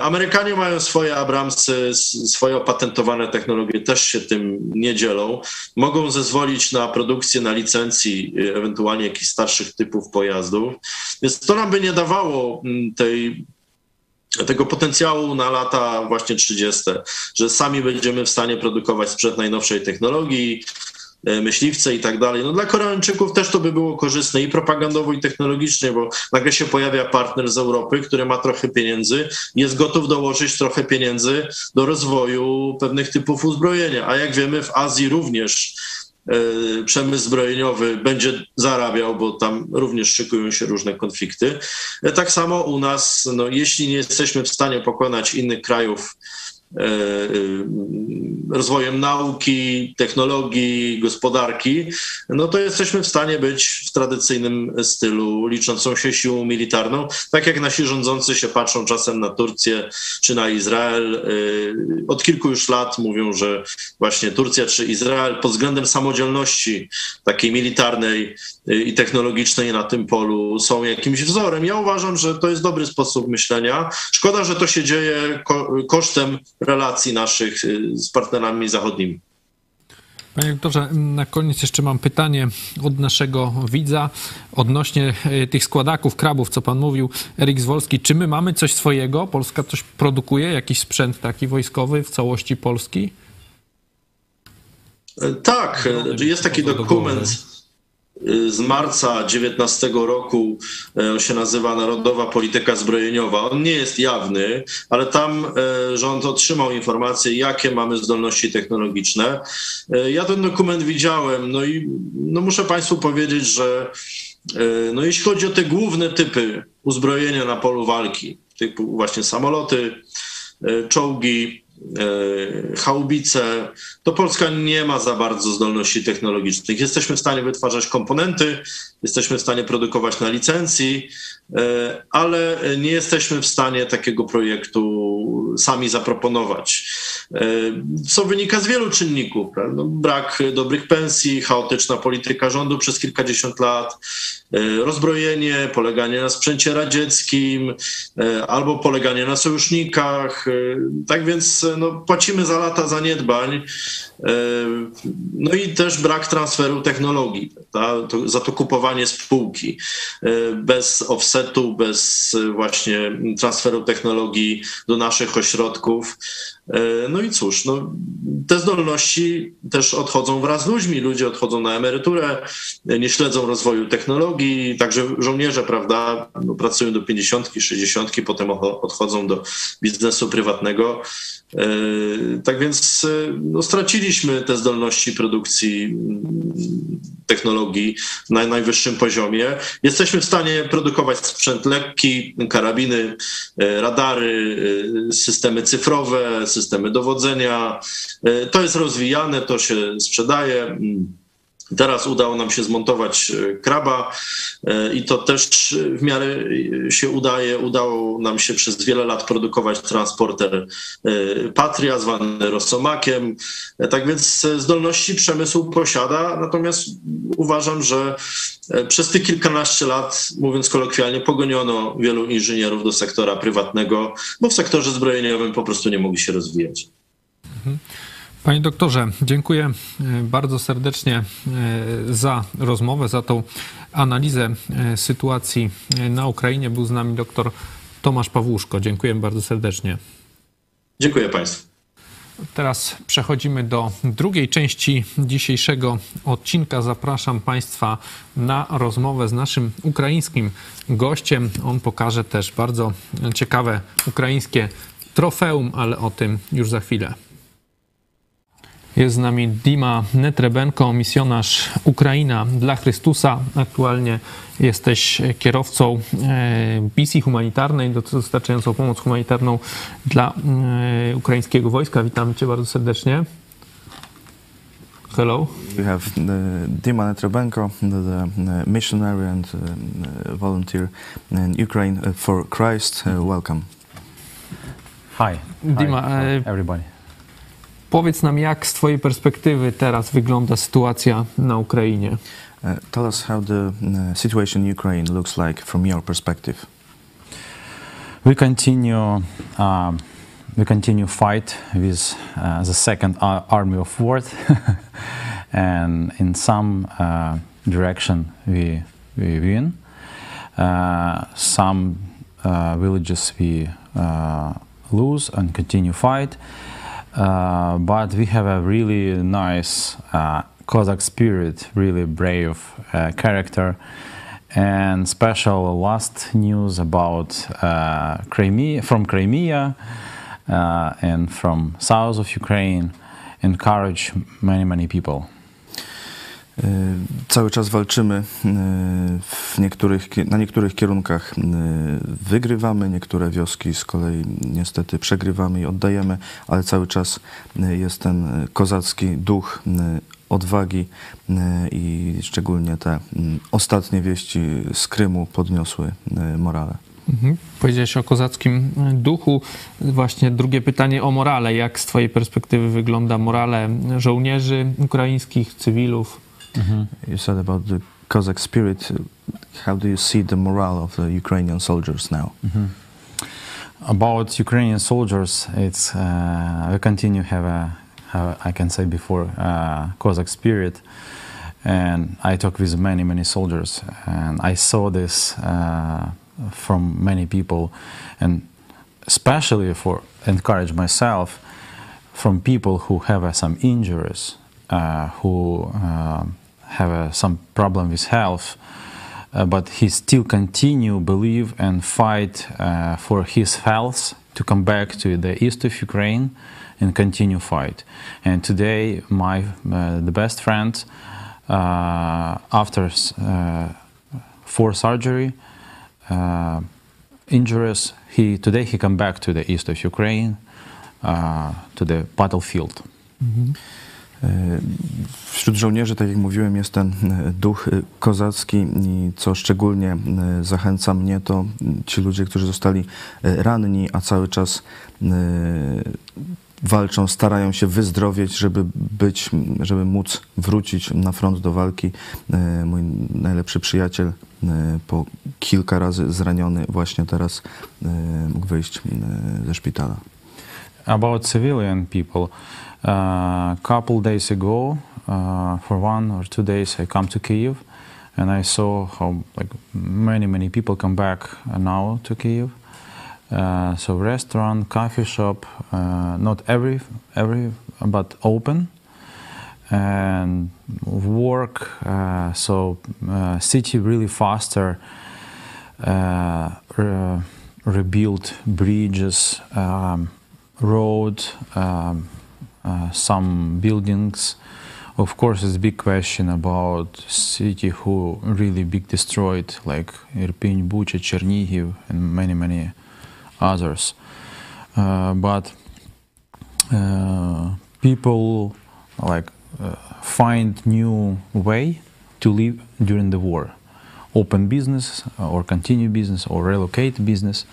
Amerykanie mają swoje Abramsy, swoje opatentowane technologie, też się tym nie dzielą. Mogą zezwolić na produkcję, na licencji, ewentualnie jakichś starszych typów pojazdów. Więc to nam by nie dawało tej tego potencjału na lata właśnie 30., że sami będziemy w stanie produkować sprzęt najnowszej technologii, e, myśliwce i tak dalej. No dla Koreańczyków też to by było korzystne i propagandowo, i technologicznie, bo nagle się pojawia partner z Europy, który ma trochę pieniędzy, jest gotów dołożyć trochę pieniędzy do rozwoju pewnych typów uzbrojenia. A jak wiemy, w Azji również przemysł zbrojeniowy będzie zarabiał, bo tam również szykują się różne konflikty. E, tak samo u nas, no, jeśli nie jesteśmy w stanie pokonać innych krajów E, e, rozwojem nauki, technologii, gospodarki, no to jesteśmy w stanie być w tradycyjnym stylu, liczącą się siłą militarną, tak jak nasi rządzący się patrzą czasem na Turcję czy na Izrael. E, od kilku już lat mówią, że właśnie Turcja czy Izrael pod względem samodzielności takiej militarnej i technologicznej na tym polu są jakimś wzorem. Ja uważam, że to jest dobry sposób myślenia. Szkoda, że to się dzieje kosztem relacji naszych y, z partnerami zachodnimi. Panie doktorze, na koniec jeszcze mam pytanie od naszego widza odnośnie y, tych składaków, krabów, co pan mówił, Erik Zwolski. Czy my mamy coś swojego? Polska coś produkuje? Jakiś sprzęt taki wojskowy w całości Polski? E, tak, e, jest taki dokument z marca 19 roku, e, on się nazywa Narodowa Polityka Zbrojeniowa. On nie jest jawny, ale tam e, rząd otrzymał informacje, jakie mamy zdolności technologiczne. E, ja ten dokument widziałem, no i no muszę Państwu powiedzieć, że no jeśli chodzi o te główne typy uzbrojenia na polu walki, typu właśnie samoloty, czołgi, haubice, to Polska nie ma za bardzo zdolności technologicznych. Jesteśmy w stanie wytwarzać komponenty, jesteśmy w stanie produkować na licencji, e, ale nie jesteśmy w stanie takiego projektu sami zaproponować. E, co wynika z wielu czynników. No, brak dobrych pensji, chaotyczna polityka rządu przez kilkadziesiąt lat, rozbrojenie, poleganie na sprzęcie radzieckim albo poleganie na sojusznikach. Tak więc no, płacimy za lata zaniedbań, e, no i też brak transferu technologii, to, za to kupowanie spółki. E, bez offsetu, bez właśnie transferu technologii do naszych ośrodków. E, no i cóż, no, te zdolności też odchodzą wraz z ludźmi. Ludzie odchodzą na emeryturę, nie śledzą rozwoju technologii, także żołnierze, prawda, no, pracują do 50, 60, potem odchodzą do biznesu prywatnego. E, tak więc e, no, straciliśmy te zdolności produkcji mm, technologii na najwyższym poziomie. Jesteśmy w stanie produkować sprzęt lekki, karabiny, radary, systemy cyfrowe, systemy dowodzenia. E, to jest rozwijane, to się sprzedaje. Teraz udało nam się zmontować e, kraba e, i to też w miarę się udaje. Udało nam się przez wiele lat produkować transporter Patria, zwany Rosomakiem. Tak więc zdolności przemysł posiada, natomiast uważam, że przez tych kilkanaście lat, mówiąc kolokwialnie, pogoniono wielu inżynierów do sektora prywatnego, bo w sektorze zbrojeniowym po prostu nie mogli się rozwijać. Mhm. Panie doktorze, dziękuję e, bardzo serdecznie e, za rozmowę, za tą analizę e, sytuacji na Ukrainie. Był z nami doktor Tomasz Pawłuszko. Dziękuję bardzo serdecznie. Dziękuję Państwu. Teraz przechodzimy do drugiej części dzisiejszego odcinka. Zapraszam Państwa na rozmowę z naszym ukraińskim gościem. On pokaże też bardzo ciekawe ukraińskie trofeum, ale o tym już za chwilę. Jest z nami Dima Netrebenko, misjonarz Ukraina dla Chrystusa. Aktualnie jesteś kierowcą e, misji humanitarnej, dostarczającą pomoc humanitarną dla e, ukraińskiego wojska. Witamy Cię bardzo serdecznie. Hello. We have uh, Dima Netrebenko, the, the missionary and uh, volunteer in Ukraine for Christ. Uh, welcome. Hi. Dima, Hi, e, everybody. Powiedz nam, jak z Twojej perspektywy teraz wygląda sytuacja na Ukrainie? Uh, tell us how the uh, situation in Ukraine looks like from your perspective. We continue. Um, we continue fight with uh, the second army of world, and in some uh, direction we we win. Uh, some uh, villages we uh, lose and continue fight. Uh, but we have a really nice uh, Cossack spirit, really brave uh, character. And special last news about uh, Crimea, from Crimea uh, and from south of Ukraine encourage many, many people. Y, Cały czas walczymy w niektórych, na niektórych kierunkach. y, Wygrywamy, niektóre wioski z kolei niestety przegrywamy i oddajemy, ale cały czas jest ten kozacki duch odwagi i szczególnie te ostatnie wieści z Krymu podniosły morale. Mhm. Powiedziałeś o kozackim duchu. Właśnie drugie pytanie o morale. Jak z Twojej perspektywy wygląda morale żołnierzy ukraińskich, cywilów? You said about the Cossack spirit. How do you see the morale of the Ukrainian soldiers now? About Ukrainian soldiers, it's uh, we continue have a, I can say before uh, Cossack spirit, and I talk with many many soldiers, and I saw this uh, from many people, and especially for encourage myself from people who have uh, some injuries, uh, who uh, have uh, some problem with health, uh, but he still continue believe and fight uh, for his health to come back to the east of Ukraine and continue fight. And today, my uh, the best friend uh, after uh, four surgery injuries, he today he come back to the east of Ukraine to the battlefield. E, Wśród żołnierzy, tak jak mówiłem, jest ten e, duch e, kozacki i co szczególnie e, zachęca mnie, to ci ludzie, którzy zostali e, ranni, a cały czas e, walczą, starają się wyzdrowieć, żeby być, żeby móc wrócić na front do walki. E, Mój najlepszy przyjaciel e, po kilka razy zraniony właśnie teraz e, mógł wyjść e, ze szpitala. about civilian people. A couple days ago, uh, for one or two days, I come to Kiev, and I saw how like many many people come back now to Kiev. Uh, so restaurant, coffee shop, uh, not every every but open, and work. Uh, so uh, city really faster. Uh, re- bridges, um, road, um, uh, some buildings. Of course, it's a big question about city who really big destroyed, like Irpin, Bucha, Chernihiv, and many many others. Uh, but uh, people like uh, find new way to live during the war open business uh, or continue business or relocate business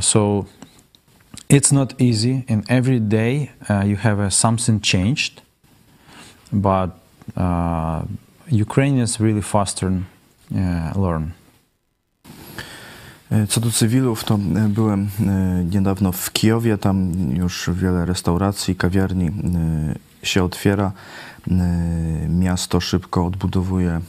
so it's not easy and every day uh, you have uh, something changed but uh, ukrainians really faster uh, learn E, Co do cywilów, to e, byłem e, niedawno w Kijowie. Tam już wiele restauracji, kawiarni się otwiera. Miasto szybko odbudowuje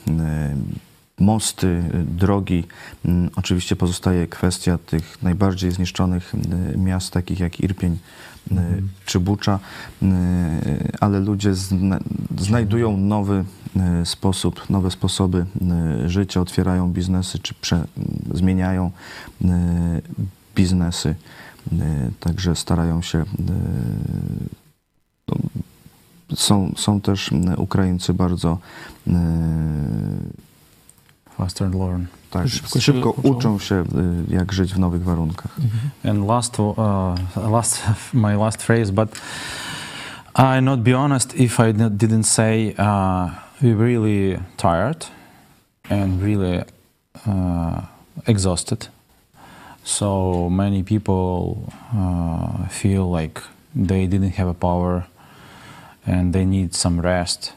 mosty, e, drogi. Mm, Oczywiście pozostaje kwestia tych najbardziej zniszczonych e, miast, takich jak Irpień e, czy Bucza, ale ludzie zna, znajdują nowy sposób, nowe sposoby życia, otwierają biznesy czy prze, zmieniają biznesy. Także starają się. no, Są, są też Ukraińcy bardzo faster learn tak, Szybko szybko, uczą. się, jak żyć w nowych warunkach. And last, uh, last, my last phrase, but I not be honest if I didn't say uh, we're really tired and really uh, exhausted. So many people uh, feel like they didn't have a power and they need some rest.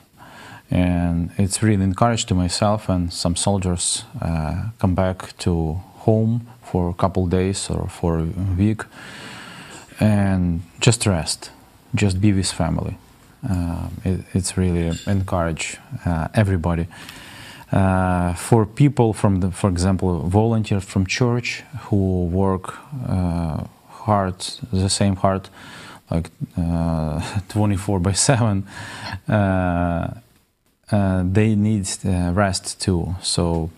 And it's really encouraged to myself and some soldiers uh, come back to home for a couple days or for a week and just rest, just be with family. Uh, it, it's really encourage uh, everybody. Uh, for people from the, for example, volunteers from church who work uh, hard, the same hard, like uh, 24 by 7, uh, they need uh, rest too. So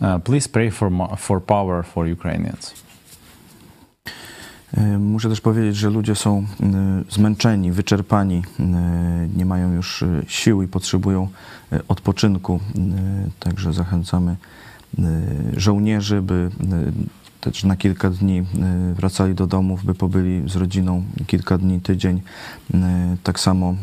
uh, please pray for for power for Ukrainians. E, Muszę też powiedzieć, że ludzie są e, zmęczeni, wyczerpani, e, nie mają już e, sił i potrzebują odpoczynku. Także zachęcamy żołnierzy, by też na kilka dni wracali do domów, by pobyli z rodziną kilka dni, tydzień. Tak samo e,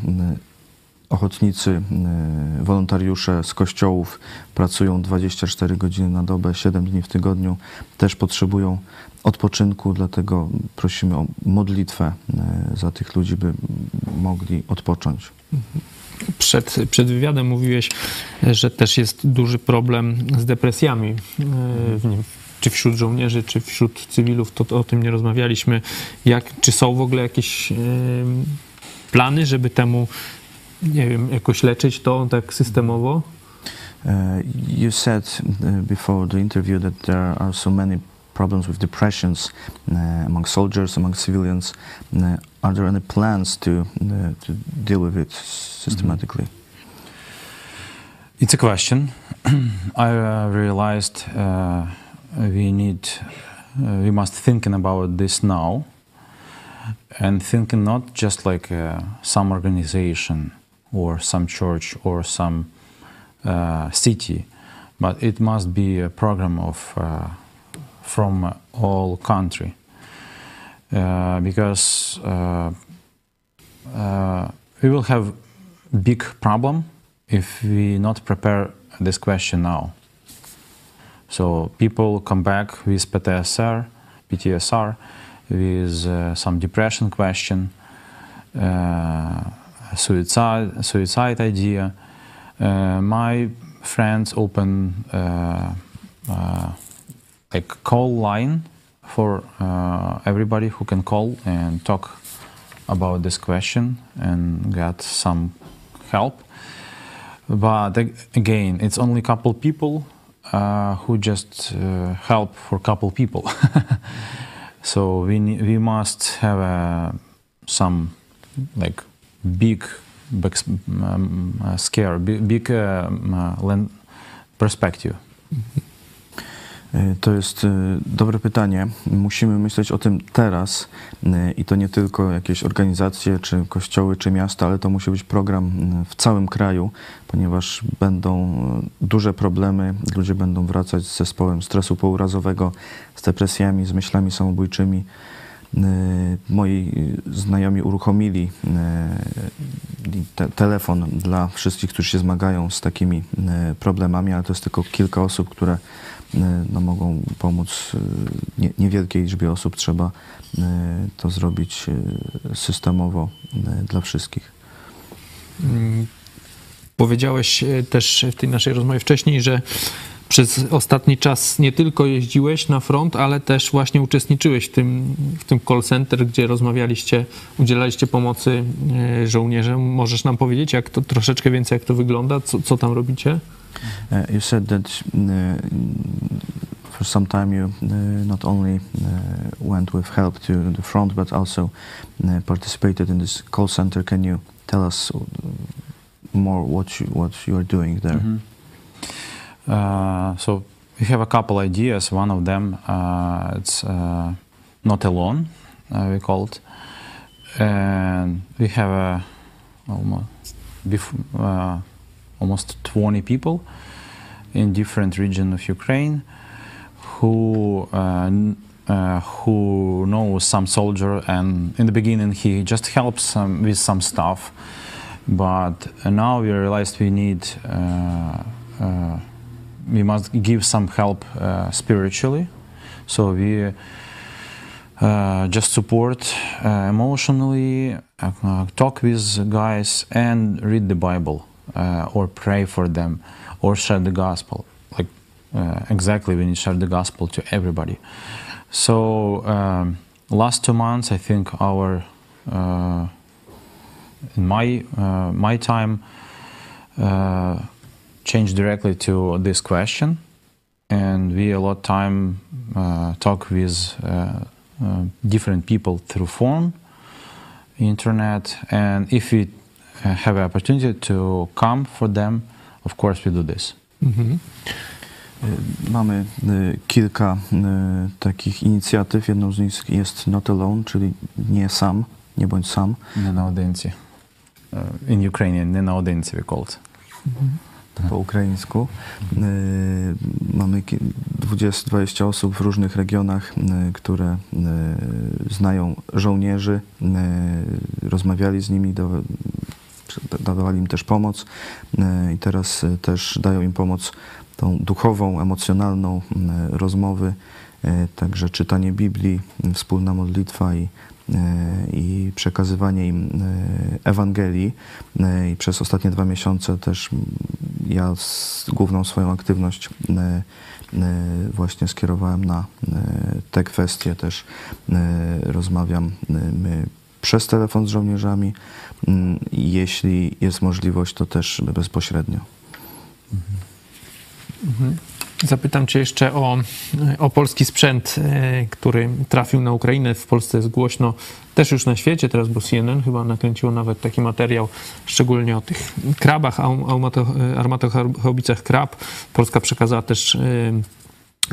ochotnicy, e, wolontariusze z kościołów pracują 24 godziny na dobę, 7 dni w tygodniu, też potrzebują odpoczynku, dlatego prosimy o modlitwę e, za tych ludzi, by mogli odpocząć. Przed, przed wywiadem mówiłeś, że też jest duży problem z depresjami. e, w nim, czy wśród żołnierzy, czy wśród cywilów, to, to o tym nie rozmawialiśmy. Jak, czy są w ogóle jakieś plany, żeby temu, nie wiem, jakoś leczyć to tak systemowo? Uh, you said uh, before the interview that there are so many problems with depressions uh, among soldiers, among civilians. Uh, are there any plans to uh, to deal with it systematically? It's a question. I uh, realized uh, we need, uh, we must thinking about this now, and thinking not just like uh, some organization or some church or some uh, city, but it must be a program of uh, from all country, uh, because uh, uh, we will have big problem if we not prepare this question now. So people come back with PTSR, PTSR, with uh, some depression question, uh, suicide, suicide idea. Uh, my friends open uh, uh, like call line for uh, everybody who can call and talk about this question and get some help. But again, it's only couple people uh, who just uh, help for couple people. so we we must have uh, some like big, big um, scare, big, big um, perspective. E, To jest e, dobre pytanie. Musimy myśleć o tym teraz e, i to nie tylko jakieś organizacje, czy kościoły, czy miasta, ale to musi być program w całym kraju, ponieważ będą duże problemy. Ludzie będą wracać z zespołem stresu pourazowego, z depresjami, z myślami samobójczymi. E, Moi znajomi uruchomili e, te, telefon dla wszystkich, którzy się zmagają z takimi e, problemami, ale to jest tylko kilka osób, które no, mogą pomóc nie, niewielkiej liczbie osób. Trzeba to zrobić systemowo dla wszystkich. Mm, Powiedziałeś też w tej naszej rozmowie wcześniej, że przez ostatni czas nie tylko jeździłeś na front, ale też właśnie uczestniczyłeś w tym, w tym call center, gdzie rozmawialiście, udzielaliście pomocy e, żołnierzom. Możesz nam powiedzieć, jak to troszeczkę więcej, jak to wygląda, co, co tam robicie? Uh, you said that uh, for some time you uh, not only uh, went with help to the front, but also uh, participated in this call center. Can you tell us uh, more what you, what you are doing there? Uh, so we have a couple ideas. One of them uh, it's uh, not alone, uh, we call it, and we have a almost uh, almost 20 people in different regions of Ukraine who uh, uh, who knows some soldier, and in the beginning he just helps um, with some stuff. But uh, now we realized we need, uh, uh, we must give some help uh, spiritually. So we uh, just support uh, emotionally, talk with guys, and read the Bible, or pray for them, or share the gospel. Like exactly, we need to share the gospel to everybody. So um, last two months, I think our in my uh, my time uh, change directly to this question and we a lot of time uh, talk with uh, uh, different people through phone internet and if we uh, have an opportunity to come for them of course we do this mm -hmm. Mamy e, kilka e, takich inicjatyw. Jedną z nich jest Not Alone, czyli nie sam, nie bądź sam. Nie na audencji. In Ukrainian, nie na audencji we call it. Mm -hmm po ukraińsku. Y, Mamy ki- 20-20 osób w różnych regionach, y, które y, znają żołnierzy, rozmawiali z nimi, dawali im też pomoc i teraz też dają im pomoc tą duchową, emocjonalną rozmowy, także czytanie Biblii, wspólna modlitwa i i przekazywanie im y, Ewangelii. Y, I przez ostatnie dwa miesiące też mm, ja główną swoją aktywność właśnie skierowałem na te kwestie. Też rozmawiam my przez telefon z żołnierzami. i Jeśli jest możliwość, to też bezpośrednio. Zapytam Cię jeszcze o, o polski sprzęt, e, który trafił na Ukrainę. W Polsce jest głośno, też już na świecie, teraz bo CNN chyba nakręciło nawet taki materiał, szczególnie o tych krabach, e, armatochałbicach krab. Polska przekazała też e,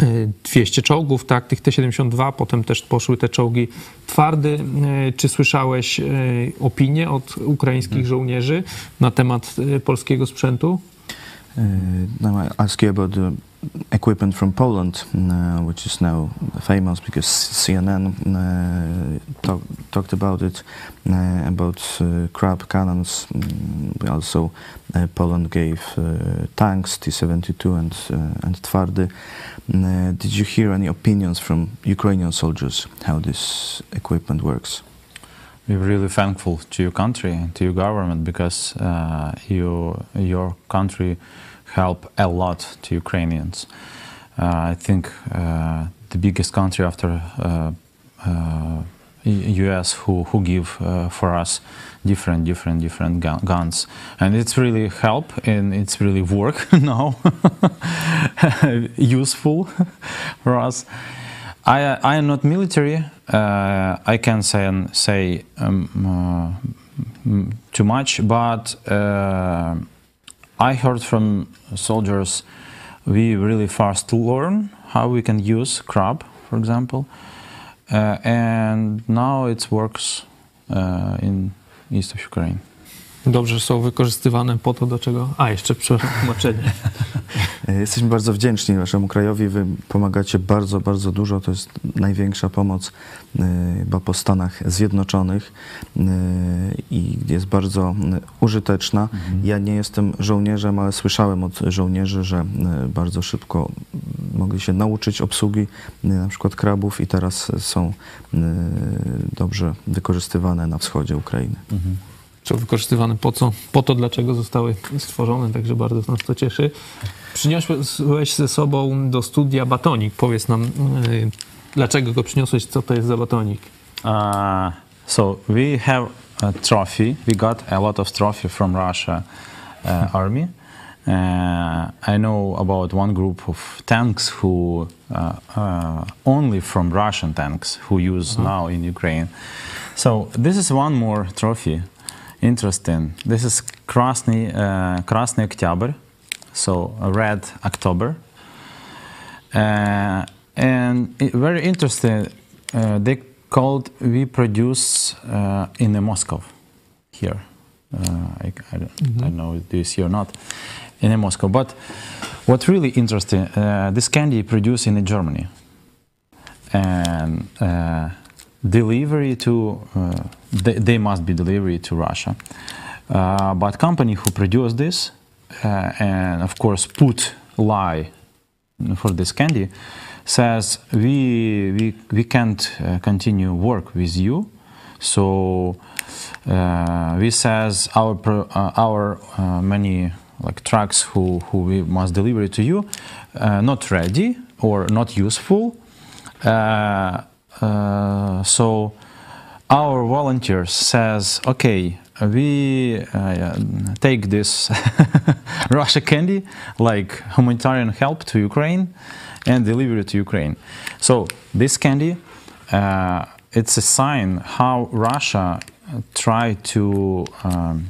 e, 200 czołgów, tak, tych T-72, potem też poszły te czołgi twardy. Czy słyszałeś opinie od ukraińskich żołnierzy na temat polskiego sprzętu? Uh, now I equipment from Poland, uh, which is now famous because CNN uh, talk, talked about it, uh, about uh, crab cannons. Mm, also uh, Poland gave uh, tanks T-72 and and Twardy. Uh, did you hear any opinions from Ukrainian soldiers how this equipment works? We're really thankful to your country and to your government because you, your country help a lot to Ukrainians. Uh, I think uh, the biggest country after uh, uh, U.S. who who give uh, for us different different different gun- guns, and it's really help and it's really work now, useful for us. I, I am not military. Uh, I can say say um, uh, too much, but I heard from soldiers we really fast learn how we can use crab, for example, uh, and now it works uh, in east of Ukraine. Dobrze są wykorzystywane po to, do czego... A, jeszcze przepraszam, tłumaczenie. Jesteśmy bardzo wdzięczni naszemu krajowi. Wy pomagacie bardzo, bardzo dużo. To jest największa pomoc chyba po Stanach Zjednoczonych e, i jest bardzo e, użyteczna. Ja nie jestem żołnierzem, ale słyszałem od żołnierzy, że e, bardzo szybko mogli się nauczyć obsługi na przykład krabów i teraz są dobrze wykorzystywane na wschodzie Ukrainy. Są wykorzystywane po co? Po to, dlaczego zostały stworzone, także bardzo nas to cieszy. Przyniosłeś ze sobą do studia batonik. Powiedz nam, yy, dlaczego go przyniosłeś, co to jest za batonik? Uh, so we have a trophy. We got a lot of trophy from Russia uh, army. Uh, I know about one group of tanks who uh, uh, only from Russian tanks who use now in Ukraine. So this is one more trophy. Interesting. This is Krasny uh, Krasny Oktyabr, so a red October. Uh, and it, very interesting. Uh, they called we produce uh, in the Moscow here. Uh, I, I, don't, I don't know if do you see or not in the Moscow. But what really interesting, uh, this candy produced in Germany, and uh, delivery to uh, they, they must be delivery to Russia. Uh, but company who produce this uh, and of course put lie for this candy says we we, we can't continue work with you so uh, we says our pro, uh, our uh, many like trucks who who we must deliver to you not ready or not useful uh, so our volunteers says okay we uh, take this Russia candy like humanitarian help to Ukraine and deliver it to Ukraine. So this candy, uh, it's a sign how Russia tried to um,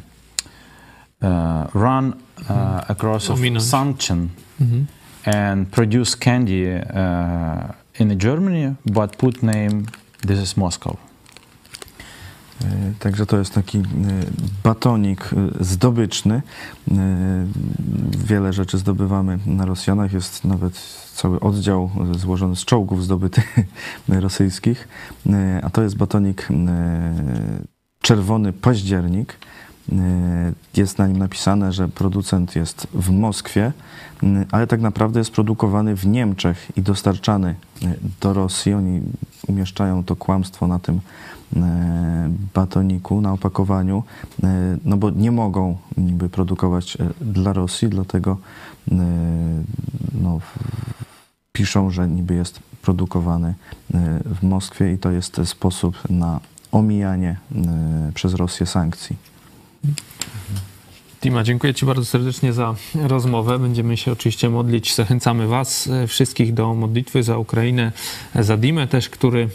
uh, run uh, across of Dominant. sanction and produce candy uh, in Germany, but put name this is Moscow. E, Także to jest taki e, batonik e, zdobyczny. Wiele rzeczy zdobywamy na Rosjanach. Jest nawet cały oddział złożony z czołgów zdobytych rosyjskich. A to jest batonik czerwony październik. E, Jest na nim napisane, że producent jest w Moskwie, m, ale tak naprawdę jest produkowany w Niemczech i dostarczany e, do Rosji. Oni umieszczają to kłamstwo na tym batoniku, na opakowaniu, no bo nie mogą niby produkować dla Rosji, dlatego no, piszą, że niby jest produkowany w Moskwie i to jest sposób na omijanie przez Rosję sankcji. Tima, dziękuję Ci bardzo serdecznie za rozmowę. Będziemy się oczywiście modlić. Zachęcamy Was e, wszystkich do modlitwy za Ukrainę, e, za Dimę też, który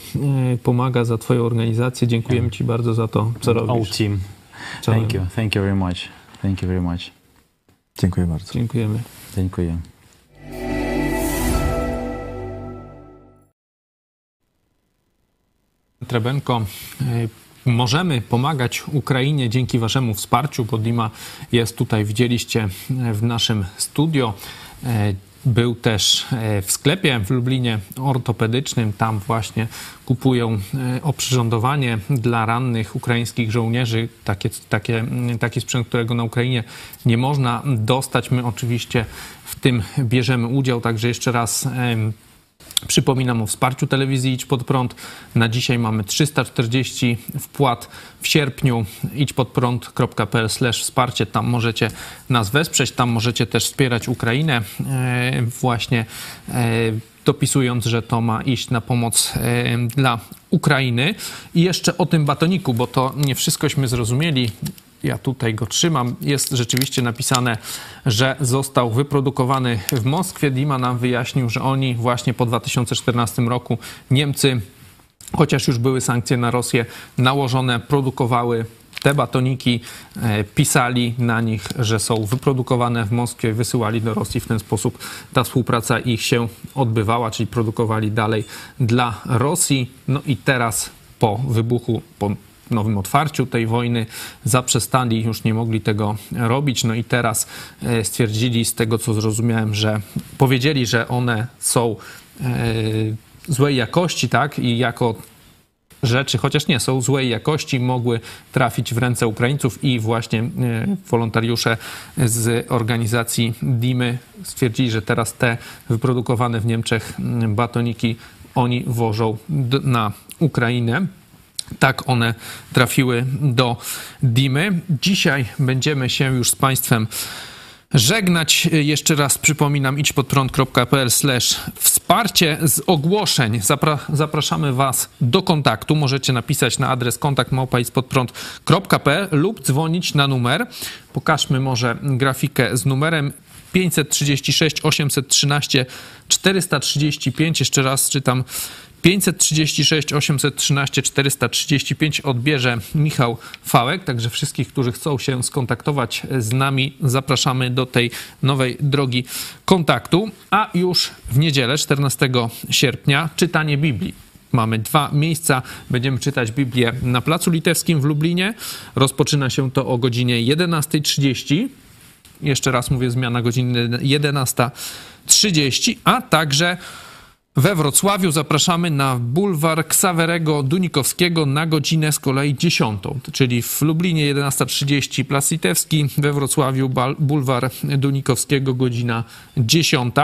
e, pomaga za Twoją organizację. Dziękujemy Ci bardzo za to, co All robisz. team. Czołem. Thank you. Thank you very much. Thank you very much. Dziękuję bardzo. Dziękujemy. Dziękuję. Trebenko, możemy pomagać Ukrainie dzięki Waszemu wsparciu, bo Dima jest tutaj, widzieliście w naszym studio. E, Był też e, w sklepie w Lublinie ortopedycznym. Tam właśnie kupują e, oprzyrządowanie dla rannych ukraińskich żołnierzy. Takie, takie, taki sprzęt, którego na Ukrainie nie można dostać. My oczywiście w tym bierzemy udział. Także jeszcze raz Przypominam o wsparciu telewizji Idź Pod Prąd. Na dzisiaj mamy 340 wpłat w sierpniu. idźpodprąd.pl wsparcie. Tam możecie nas wesprzeć, tam możecie też wspierać Ukrainę e, właśnie e, dopisując, że to ma iść na pomoc e, dla Ukrainy. I jeszcze o tym batoniku, bo to nie wszystkośmy zrozumieli ja tutaj go trzymam, jest rzeczywiście napisane, że został wyprodukowany w Moskwie. Dima nam wyjaśnił, że oni właśnie po 2014 roku Niemcy, chociaż już były sankcje na Rosję nałożone, produkowały te batoniki, e, pisali na nich, że są wyprodukowane w Moskwie, wysyłali do Rosji. W ten sposób ta współpraca ich się odbywała, czyli produkowali dalej dla Rosji. No i teraz po wybuchu, po nowym otwarciu tej wojny zaprzestali, już nie mogli tego robić. No i teraz e, stwierdzili, z tego co zrozumiałem, że powiedzieli, że one są e, złej jakości, tak? I jako rzeczy, chociaż nie są złej jakości, mogły trafić w ręce Ukraińców i właśnie e, wolontariusze z organizacji Dimy stwierdzili, że teraz te wyprodukowane w Niemczech batoniki oni wożą na Ukrainę. Tak one trafiły do Dimy. Dzisiaj będziemy się już z Państwem żegnać. Jeszcze raz przypominam idźpodprąd.pl wsparcie z ogłoszeń. Zapra- zapraszamy Was do kontaktu. Możecie napisać na adres kontakt lub dzwonić na numer. Pokażmy może grafikę z numerem 536 813 435. Jeszcze raz czytam 536 813 435 odbierze Michał Fałek. Także wszystkich, którzy chcą się skontaktować z nami, zapraszamy do tej nowej drogi kontaktu. A już w niedzielę, 14 sierpnia, czytanie Biblii. Mamy dwa miejsca. Będziemy czytać Biblię na Placu Litewskim w Lublinie. Rozpoczyna się to o godzinie 11.30 jeszcze raz mówię, zmiana godziny 11.30, a także We Wrocławiu zapraszamy na bulwar Ksawerego Dunikowskiego na godzinę z kolei 10, czyli w Lublinie 11.30 Plac Litewski, we Wrocławiu bulwar Dunikowskiego godzina 10.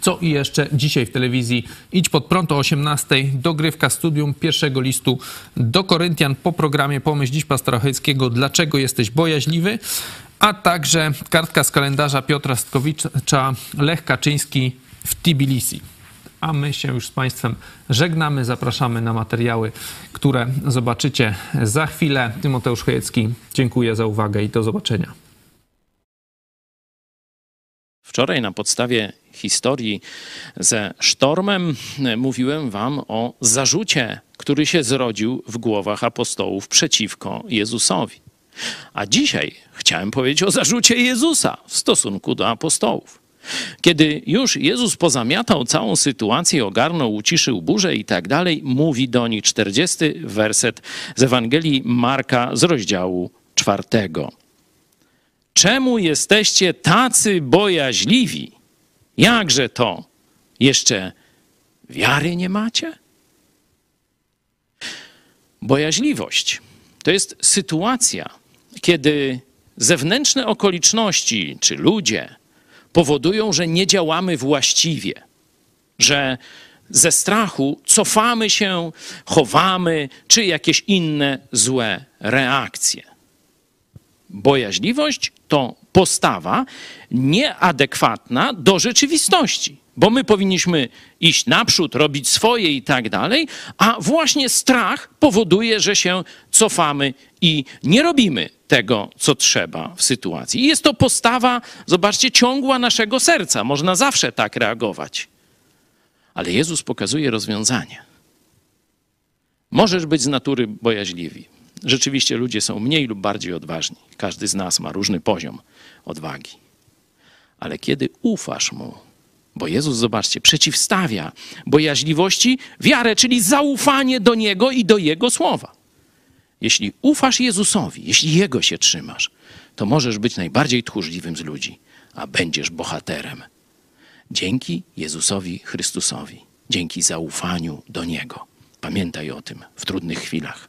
Co i jeszcze dzisiaj w telewizji Idź pod prąd o 18 dogrywka studium pierwszego listu do Koryntian po programie Pomyśl dziś pastora Dlaczego jesteś bojaźliwy? A także kartka z kalendarza Piotra Stkowicza Lech Kaczyński w Tbilisi. A my się już z Państwem żegnamy. Zapraszamy na materiały, które zobaczycie za chwilę. Tymoteusz Chojecki, dziękuję za uwagę i do zobaczenia. Wczoraj na podstawie historii ze sztormem mówiłem wam o zarzucie, który się zrodził w głowach apostołów przeciwko Jezusowi. A dzisiaj chciałem powiedzieć o zarzucie Jezusa w stosunku do apostołów. Kiedy już Jezus pozamiatał całą sytuację, ogarnął, uciszył burzę i tak dalej, mówi do nich 40 werset z Ewangelii Marka z rozdziału czwartego. Czemu jesteście tacy bojaźliwi? Jakże to? Jeszcze wiary nie macie? Bojaźliwość to jest sytuacja, kiedy zewnętrzne okoliczności czy ludzie powodują, że nie działamy właściwie, że ze strachu cofamy się, chowamy, czy jakieś inne złe reakcje. Bojaźliwość to postawa nieadekwatna do rzeczywistości, bo my powinniśmy iść naprzód, robić swoje i tak dalej, a właśnie strach powoduje, że się cofamy i nie robimy tego, co trzeba w sytuacji. I jest to postawa, zobaczcie, ciągła naszego serca. Można zawsze tak reagować. Ale Jezus pokazuje rozwiązanie. Możesz być z natury bojaźliwi. Rzeczywiście ludzie są mniej lub bardziej odważni. Każdy z nas ma różny poziom odwagi. Ale kiedy ufasz mu, bo Jezus, zobaczcie, przeciwstawia bojaźliwości wiarę, czyli zaufanie do Niego i do Jego słowa. Jeśli ufasz Jezusowi, jeśli Jego się trzymasz, to możesz być najbardziej tchórzliwym z ludzi, a będziesz bohaterem. Dzięki Jezusowi Chrystusowi, dzięki zaufaniu do Niego. Pamiętaj o tym w trudnych chwilach.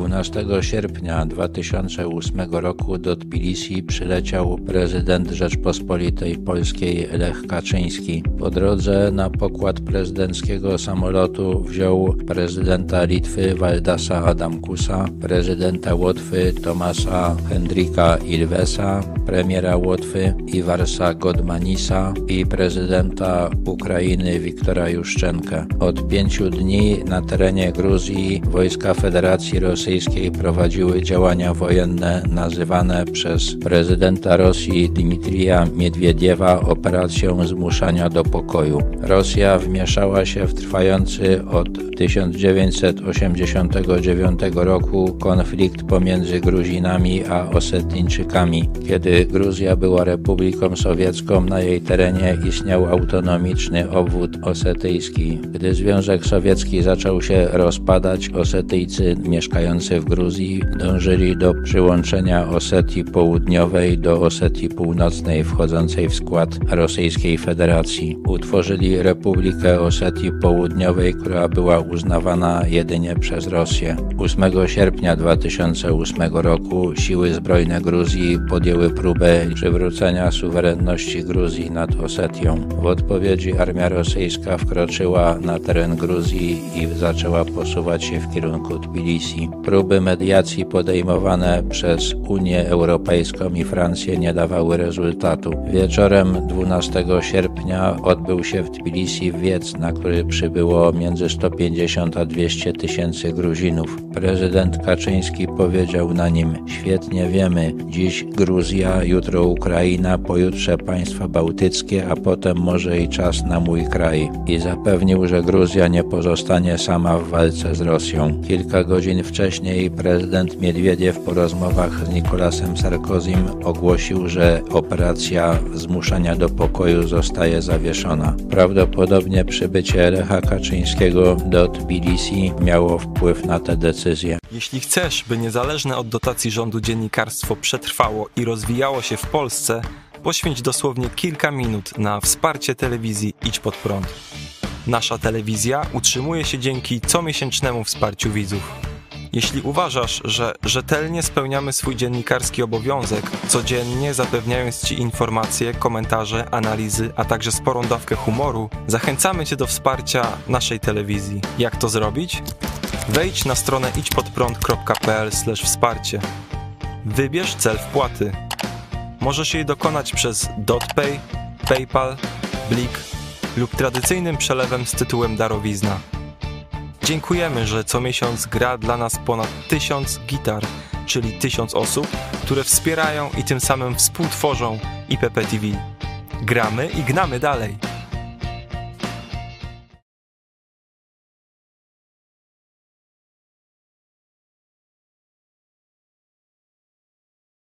12 sierpnia 2008 roku do Tbilisi przyleciał prezydent Rzeczpospolitej Polskiej Lech Kaczyński. Po drodze na pokład prezydenckiego samolotu wziął prezydenta Litwy Waldasa Adamkusa, prezydenta Łotwy Tomasa Hendrika Ilvesa, premiera Łotwy Iwarsa Godmanisa i prezydenta Ukrainy Wiktora Juszczenkę. Od pięciu dni na terenie Gruzji wojska Federacji Rosyjskiej prowadziły działania wojenne nazywane przez prezydenta Rosji Dmitrija Miedwiediewa operacją zmuszania do pokoju. Rosja wmieszała się w trwający od 1989 roku konflikt pomiędzy Gruzinami a Osetyńczykami, kiedy Gruzja była republiką sowiecką, na jej terenie istniał autonomiczny obwód osetyjski. Gdy Związek Sowiecki zaczął się rozpadać, Osetyjcy mieszkający w Gruzji dążyli do przyłączenia Osetii Południowej do Osetii Północnej wchodzącej w skład Rosyjskiej Federacji. Utworzyli Republikę Osetii Południowej, która była uznawana jedynie przez Rosję. 8 sierpnia 2008 roku siły zbrojne Gruzji podjęły próbę przywrócenia suwerenności Gruzji nad Osetią. W odpowiedzi armia rosyjska wkroczyła na teren Gruzji i zaczęła posuwać się w kierunku Tbilisi. Próby mediacji podejmowane przez Unię Europejską i Francję nie dawały rezultatu. Wieczorem 12 sierpnia odbył się w Tbilisi wiec, na który przybyło między 150 a 200 tysięcy Gruzinów. Prezydent Kaczyński powiedział na nim: Świetnie wiemy, dziś Gruzja, jutro Ukraina, pojutrze państwa bałtyckie, a potem może i czas na mój kraj. I zapewnił, że Gruzja nie pozostanie sama w walce z Rosją. Kilka godzin wcześniej prezydent Miedwiediew po rozmowach z Nikolasem Sarkozym ogłosił, że operacja zmuszania do pokoju zostaje zawieszona. Prawdopodobnie przybycie Lecha Kaczyńskiego do BDC miało wpływ na te decyzje. Jeśli chcesz, by niezależne od dotacji rządu dziennikarstwo przetrwało i rozwijało się w Polsce, poświęć dosłownie kilka minut na wsparcie telewizji Idź Pod Prąd. Nasza telewizja utrzymuje się dzięki comiesięcznemu wsparciu widzów. Jeśli uważasz, że rzetelnie spełniamy swój dziennikarski obowiązek, codziennie zapewniając Ci informacje, komentarze, analizy, a także sporą dawkę humoru, zachęcamy Cię do wsparcia naszej telewizji. Jak to zrobić? Wejdź na stronę idźpodprąd.pl wsparcie. Wybierz cel wpłaty. Możesz jej dokonać przez DotPay, PayPal, Blik lub tradycyjnym przelewem z tytułem darowizna. Dziękujemy, że co miesiąc gra dla nas ponad tysiąc gitar, czyli tysiąc osób, które wspierają i tym samym współtworzą IPP TV. Gramy i gnamy dalej.